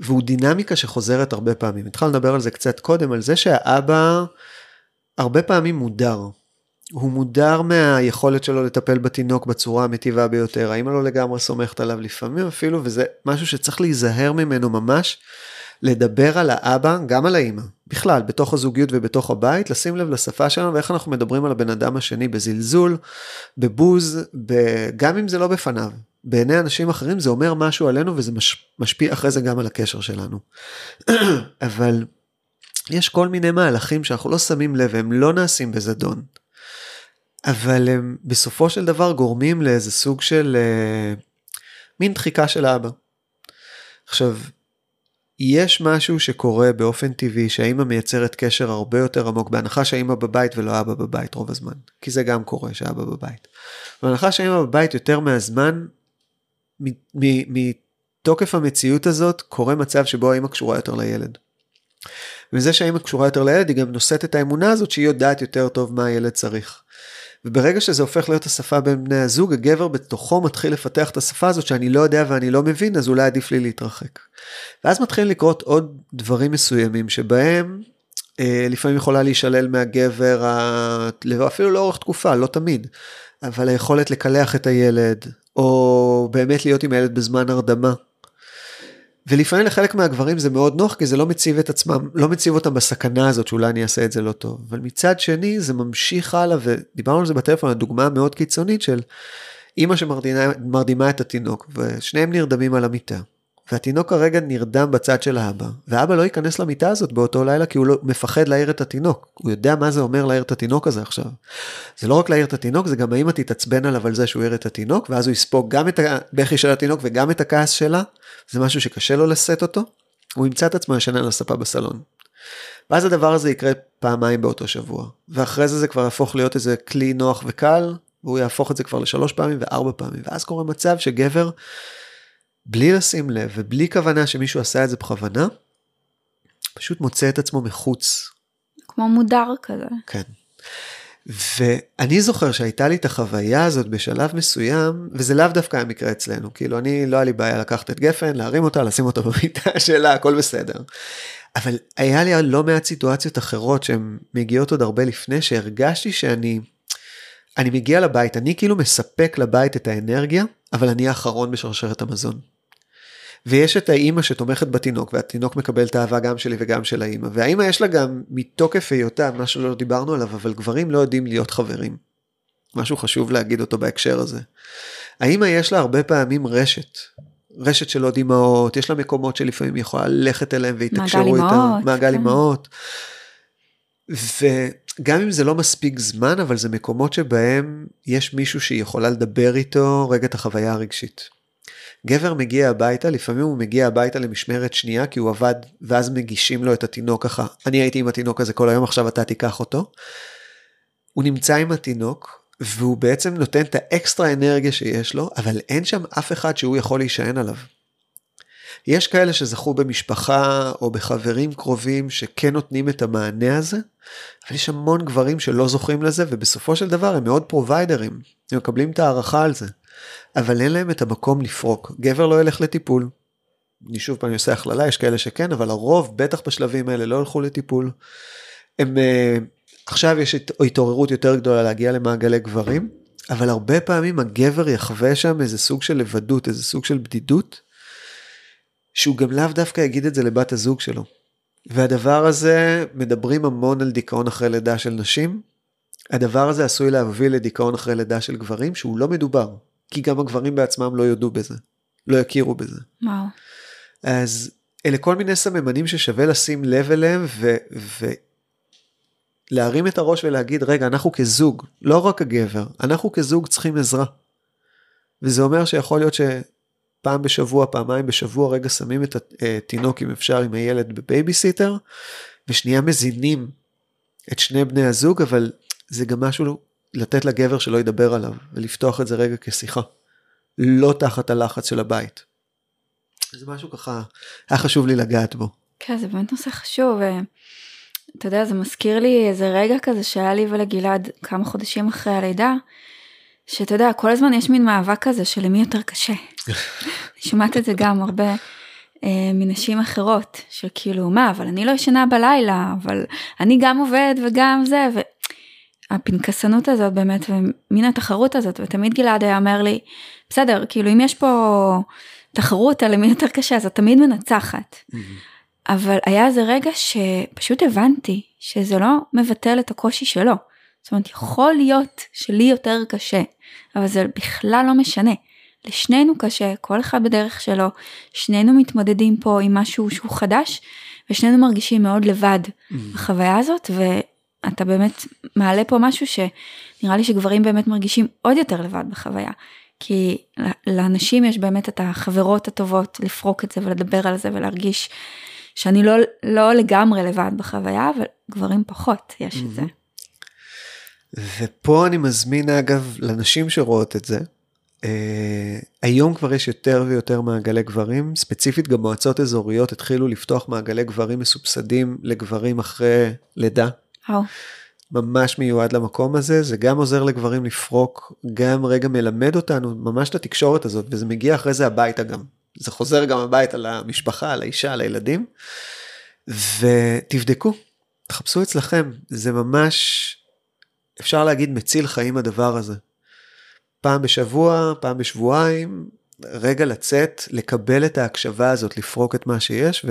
והוא דינמיקה שחוזרת הרבה פעמים. התחלנו לדבר על זה קצת קודם, על זה שהאבא הרבה פעמים מודר. הוא מודר מהיכולת שלו לטפל בתינוק בצורה המטיבה ביותר, האמא לא לגמרי סומכת עליו לפעמים אפילו, וזה משהו שצריך להיזהר ממנו ממש, לדבר על האבא, גם על האמא, בכלל, בתוך הזוגיות ובתוך הבית, לשים לב לשפה שלנו ואיך אנחנו מדברים על הבן אדם השני בזלזול, בבוז, גם אם זה לא בפניו. בעיני אנשים אחרים זה אומר משהו עלינו וזה מש, משפיע אחרי זה גם על הקשר שלנו. אבל יש כל מיני מהלכים שאנחנו לא שמים לב והם לא נעשים בזדון. אבל הם בסופו של דבר גורמים לאיזה סוג של אה, מין דחיקה של האבא. עכשיו, יש משהו שקורה באופן טבעי שהאימא מייצרת קשר הרבה יותר עמוק בהנחה שהאימא בבית ולא אבא בבית רוב הזמן כי זה גם קורה שאבא בבית. בהנחה שהאימא בבית יותר מהזמן מתוקף המציאות הזאת קורה מצב שבו האמא קשורה יותר לילד. וזה שהאימא קשורה יותר לילד, היא גם נושאת את האמונה הזאת שהיא יודעת יותר טוב מה הילד צריך. וברגע שזה הופך להיות השפה בין בני הזוג, הגבר בתוכו מתחיל לפתח את השפה הזאת שאני לא יודע ואני לא מבין, אז אולי עדיף לי להתרחק. ואז מתחילים לקרות עוד דברים מסוימים שבהם אה, לפעמים יכולה להישלל מהגבר, אפילו לאורך תקופה, לא תמיד, אבל היכולת לקלח את הילד, או באמת להיות עם הילד בזמן הרדמה. ולפעמים לחלק מהגברים זה מאוד נוח כי זה לא מציב את עצמם, לא מציב אותם בסכנה הזאת שאולי אני אעשה את זה לא טוב. אבל מצד שני זה ממשיך הלאה ודיברנו על זה בטלפון, הדוגמה המאוד קיצונית של אימא שמרדימה את התינוק ושניהם נרדמים על המיטה. והתינוק כרגע נרדם בצד של האבא, ואבא לא ייכנס למיטה הזאת באותו לילה כי הוא לא, מפחד להעיר את התינוק. הוא יודע מה זה אומר להעיר את התינוק הזה עכשיו. זה לא רק להעיר את התינוק, זה גם האמא תתעצבן עליו על זה שהוא העיר את התינוק, ואז הוא יספוג גם את הבכי של התינוק וגם את הכעס שלה. זה משהו שקשה לו לשאת אותו. הוא ימצא את עצמו ישן על הספה בסלון. ואז הדבר הזה יקרה פעמיים באותו שבוע. ואחרי זה זה כבר יהפוך להיות איזה כלי נוח וקל, והוא יהפוך את זה כבר לשלוש פעמים וארבע פעמים. ואז קורה מצב שגבר בלי לשים לב ובלי כוונה שמישהו עשה את זה בכוונה, פשוט מוצא את עצמו מחוץ. כמו מודר כזה. כן. ואני זוכר שהייתה לי את החוויה הזאת בשלב מסוים, וזה לאו דווקא המקרה אצלנו, כאילו אני, לא היה לי בעיה לקחת את גפן, להרים אותה, לשים אותה במיטה שלה, הכל בסדר. אבל היה לי לא מעט סיטואציות אחרות שהן מגיעות עוד הרבה לפני, שהרגשתי שאני, אני מגיע לבית, אני כאילו מספק לבית את האנרגיה, אבל אני האחרון בשרשרת המזון. ויש את האימא שתומכת בתינוק, והתינוק מקבל את האהבה גם שלי וגם של האימא. והאימא יש לה גם מתוקף היותה, מה שלא דיברנו עליו, אבל גברים לא יודעים להיות חברים. משהו חשוב להגיד אותו בהקשר הזה. האימא יש לה הרבה פעמים רשת. רשת של עוד אימהות, יש לה מקומות שלפעמים היא יכולה ללכת אליהם והתקשרו איתם. מעגל כן. אימהות. וגם אם זה לא מספיק זמן, אבל זה מקומות שבהם יש מישהו שהיא יכולה לדבר איתו רגע את החוויה הרגשית. גבר מגיע הביתה, לפעמים הוא מגיע הביתה למשמרת שנייה כי הוא עבד, ואז מגישים לו את התינוק ככה, אני הייתי עם התינוק הזה כל היום, עכשיו אתה תיקח אותו. הוא נמצא עם התינוק, והוא בעצם נותן את האקסטרה אנרגיה שיש לו, אבל אין שם אף אחד שהוא יכול להישען עליו. יש כאלה שזכו במשפחה או בחברים קרובים שכן נותנים את המענה הזה, אבל יש המון גברים שלא זוכים לזה, ובסופו של דבר הם מאוד provider ים, הם מקבלים את הערכה על זה. אבל אין להם את המקום לפרוק. גבר לא ילך לטיפול. אני שוב פעם עושה הכללה, יש כאלה שכן, אבל הרוב, בטח בשלבים האלה, לא ילכו לטיפול. הם, uh, עכשיו יש התעוררות יותר גדולה להגיע למעגלי גברים, אבל הרבה פעמים הגבר יחווה שם איזה סוג של לבדות, איזה סוג של בדידות, שהוא גם לאו דווקא יגיד את זה לבת הזוג שלו. והדבר הזה, מדברים המון על דיכאון אחרי לידה של נשים. הדבר הזה עשוי להוביל לדיכאון אחרי לידה של גברים, שהוא לא מדובר. כי גם הגברים בעצמם לא יודו בזה, לא יכירו בזה. וואו. אז אלה כל מיני סממנים ששווה לשים לב אליהם ו... ו... להרים את הראש ולהגיד, רגע, אנחנו כזוג, לא רק הגבר, אנחנו כזוג צריכים עזרה. וזה אומר שיכול להיות שפעם בשבוע, פעמיים בשבוע, רגע שמים את התינוק, אם אפשר, עם הילד בבייביסיטר, ושנייה מזינים את שני בני הזוג, אבל זה גם משהו לתת לגבר שלא ידבר עליו, ולפתוח את זה רגע כשיחה. לא תחת הלחץ של הבית. זה משהו ככה, היה חשוב לי לגעת בו. כן, זה באמת נושא חשוב. אתה יודע, זה מזכיר לי איזה רגע כזה שהיה לי ולגלעד כמה חודשים אחרי הלידה, שאתה יודע, כל הזמן יש מין מאבק כזה של למי יותר קשה. אני שומעת את זה גם הרבה אה, מנשים אחרות, של כאילו, מה, אבל אני לא ישנה בלילה, אבל אני גם עובד וגם זה. הפנקסנות הזאת באמת ומין התחרות הזאת ותמיד גלעד היה אומר לי בסדר כאילו אם יש פה תחרות על מי יותר קשה אז את תמיד מנצחת. Mm-hmm. אבל היה איזה רגע שפשוט הבנתי שזה לא מבטל את הקושי שלו. זאת אומרת יכול להיות שלי יותר קשה אבל זה בכלל לא משנה. לשנינו קשה כל אחד בדרך שלו שנינו מתמודדים פה עם משהו שהוא חדש ושנינו מרגישים מאוד לבד mm-hmm. בחוויה הזאת אתה באמת מעלה פה משהו שנראה לי שגברים באמת מרגישים עוד יותר לבד בחוויה. כי לאנשים יש באמת את החברות הטובות לפרוק את זה ולדבר על זה ולהרגיש שאני לא, לא לגמרי לבד בחוויה, אבל גברים פחות יש את זה. ופה אני מזמין אגב לנשים שרואות את זה, אה, היום כבר יש יותר ויותר מעגלי גברים, ספציפית גם מועצות אזוריות התחילו לפתוח מעגלי גברים מסובסדים לגברים אחרי לידה. Oh. ממש מיועד למקום הזה, זה גם עוזר לגברים לפרוק, גם רגע מלמד אותנו ממש את התקשורת הזאת, וזה מגיע אחרי זה הביתה גם. זה חוזר גם הביתה למשפחה, לאישה, לילדים. ותבדקו, תחפשו אצלכם, זה ממש, אפשר להגיד מציל חיים הדבר הזה. פעם בשבוע, פעם בשבועיים, רגע לצאת, לקבל את ההקשבה הזאת, לפרוק את מה שיש,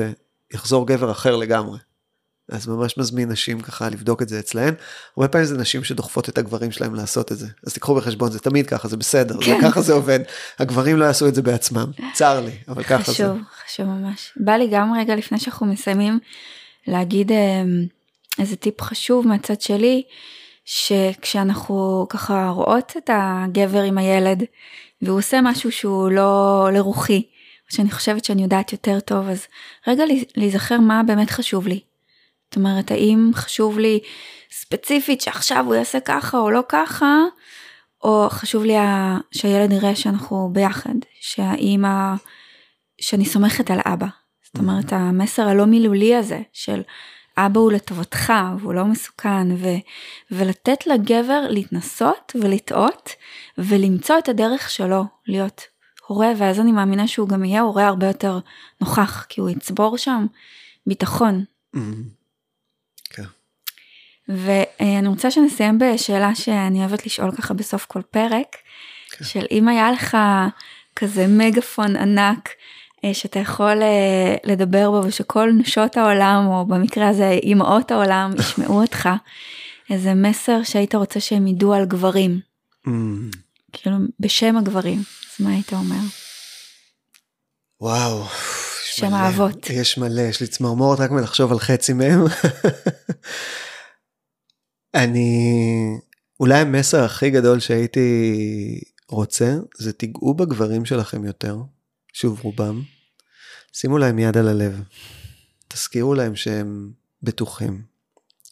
ויחזור גבר אחר לגמרי. אז ממש מזמין נשים ככה לבדוק את זה אצלהן. הרבה פעמים זה נשים שדוחפות את הגברים שלהם לעשות את זה. אז תיקחו בחשבון, זה תמיד ככה, זה בסדר, כן. זה ככה זה עובד. הגברים לא יעשו את זה בעצמם, צר לי, אבל ככה חשוב, זה. חשוב, חשוב ממש. בא לי גם רגע לפני שאנחנו מסיימים, להגיד אמ, איזה טיפ חשוב מהצד שלי, שכשאנחנו ככה רואות את הגבר עם הילד, והוא עושה משהו שהוא לא לרוחי, שאני חושבת שאני יודעת יותר טוב, אז רגע להיזכר מה באמת חשוב לי. זאת אומרת, האם חשוב לי ספציפית שעכשיו הוא יעשה ככה או לא ככה, או חשוב לי שהילד יראה שאנחנו ביחד, שהאימא, שאני סומכת על אבא. זאת אומרת, המסר הלא מילולי הזה של אבא הוא לטובתך והוא לא מסוכן, ו, ולתת לגבר להתנסות ולטעות ולמצוא את הדרך שלו להיות הורה, ואז אני מאמינה שהוא גם יהיה הורה הרבה יותר נוכח, כי הוא יצבור שם ביטחון. Mm-hmm. ואני רוצה שנסיים בשאלה שאני אוהבת לשאול ככה בסוף כל פרק, כן. של אם היה לך כזה מגפון ענק אה, שאתה יכול אה, לדבר בו ושכל נשות העולם, או במקרה הזה אימהות העולם, ישמעו אותך, איזה מסר שהיית רוצה שהם ידעו על גברים. Mm. כאילו בשם הגברים, אז מה היית אומר? וואו. שם האבות. יש מלא, יש לי צמרמורת רק מלחשוב על חצי מהם. אני, אולי המסר הכי גדול שהייתי רוצה, זה תיגעו בגברים שלכם יותר, שוב רובם, שימו להם יד על הלב, תזכירו להם שהם בטוחים,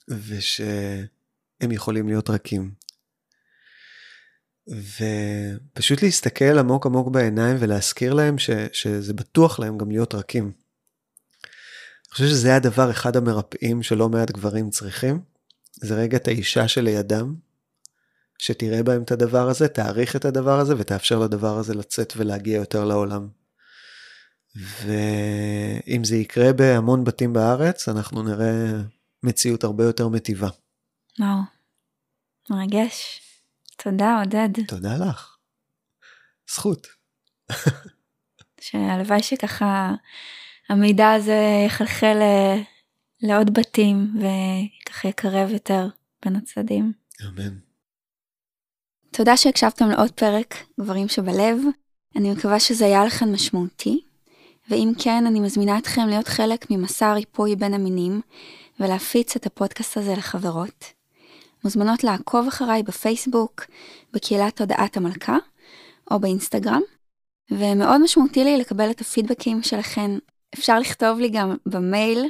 ושהם יכולים להיות רכים. ופשוט להסתכל עמוק עמוק בעיניים ולהזכיר להם ש, שזה בטוח להם גם להיות רכים. אני חושב שזה הדבר אחד המרפאים שלא מעט גברים צריכים. זה רגע את האישה שלידם, שתראה בהם את הדבר הזה, תעריך את הדבר הזה ותאפשר לדבר הזה לצאת ולהגיע יותר לעולם. ואם זה יקרה בהמון בתים בארץ, אנחנו נראה מציאות הרבה יותר מטיבה. וואו, מרגש. תודה עודד. תודה לך. זכות. שהלוואי שככה המידע הזה יחלחל אה, לעוד בתים וככה יקרב יותר בין הצדדים. אמן. תודה שהקשבתם לעוד פרק גברים שבלב. אני מקווה שזה היה לכם משמעותי, ואם כן, אני מזמינה אתכם להיות חלק ממסע ריפוי בין המינים, ולהפיץ את הפודקאסט הזה לחברות. מוזמנות לעקוב אחריי בפייסבוק, בקהילת תודעת המלכה, או באינסטגרם, ומאוד משמעותי לי לקבל את הפידבקים שלכם. אפשר לכתוב לי גם במייל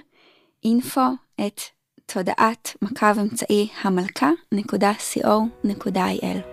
info את תודעת מקו אמצעי המלכה.co.il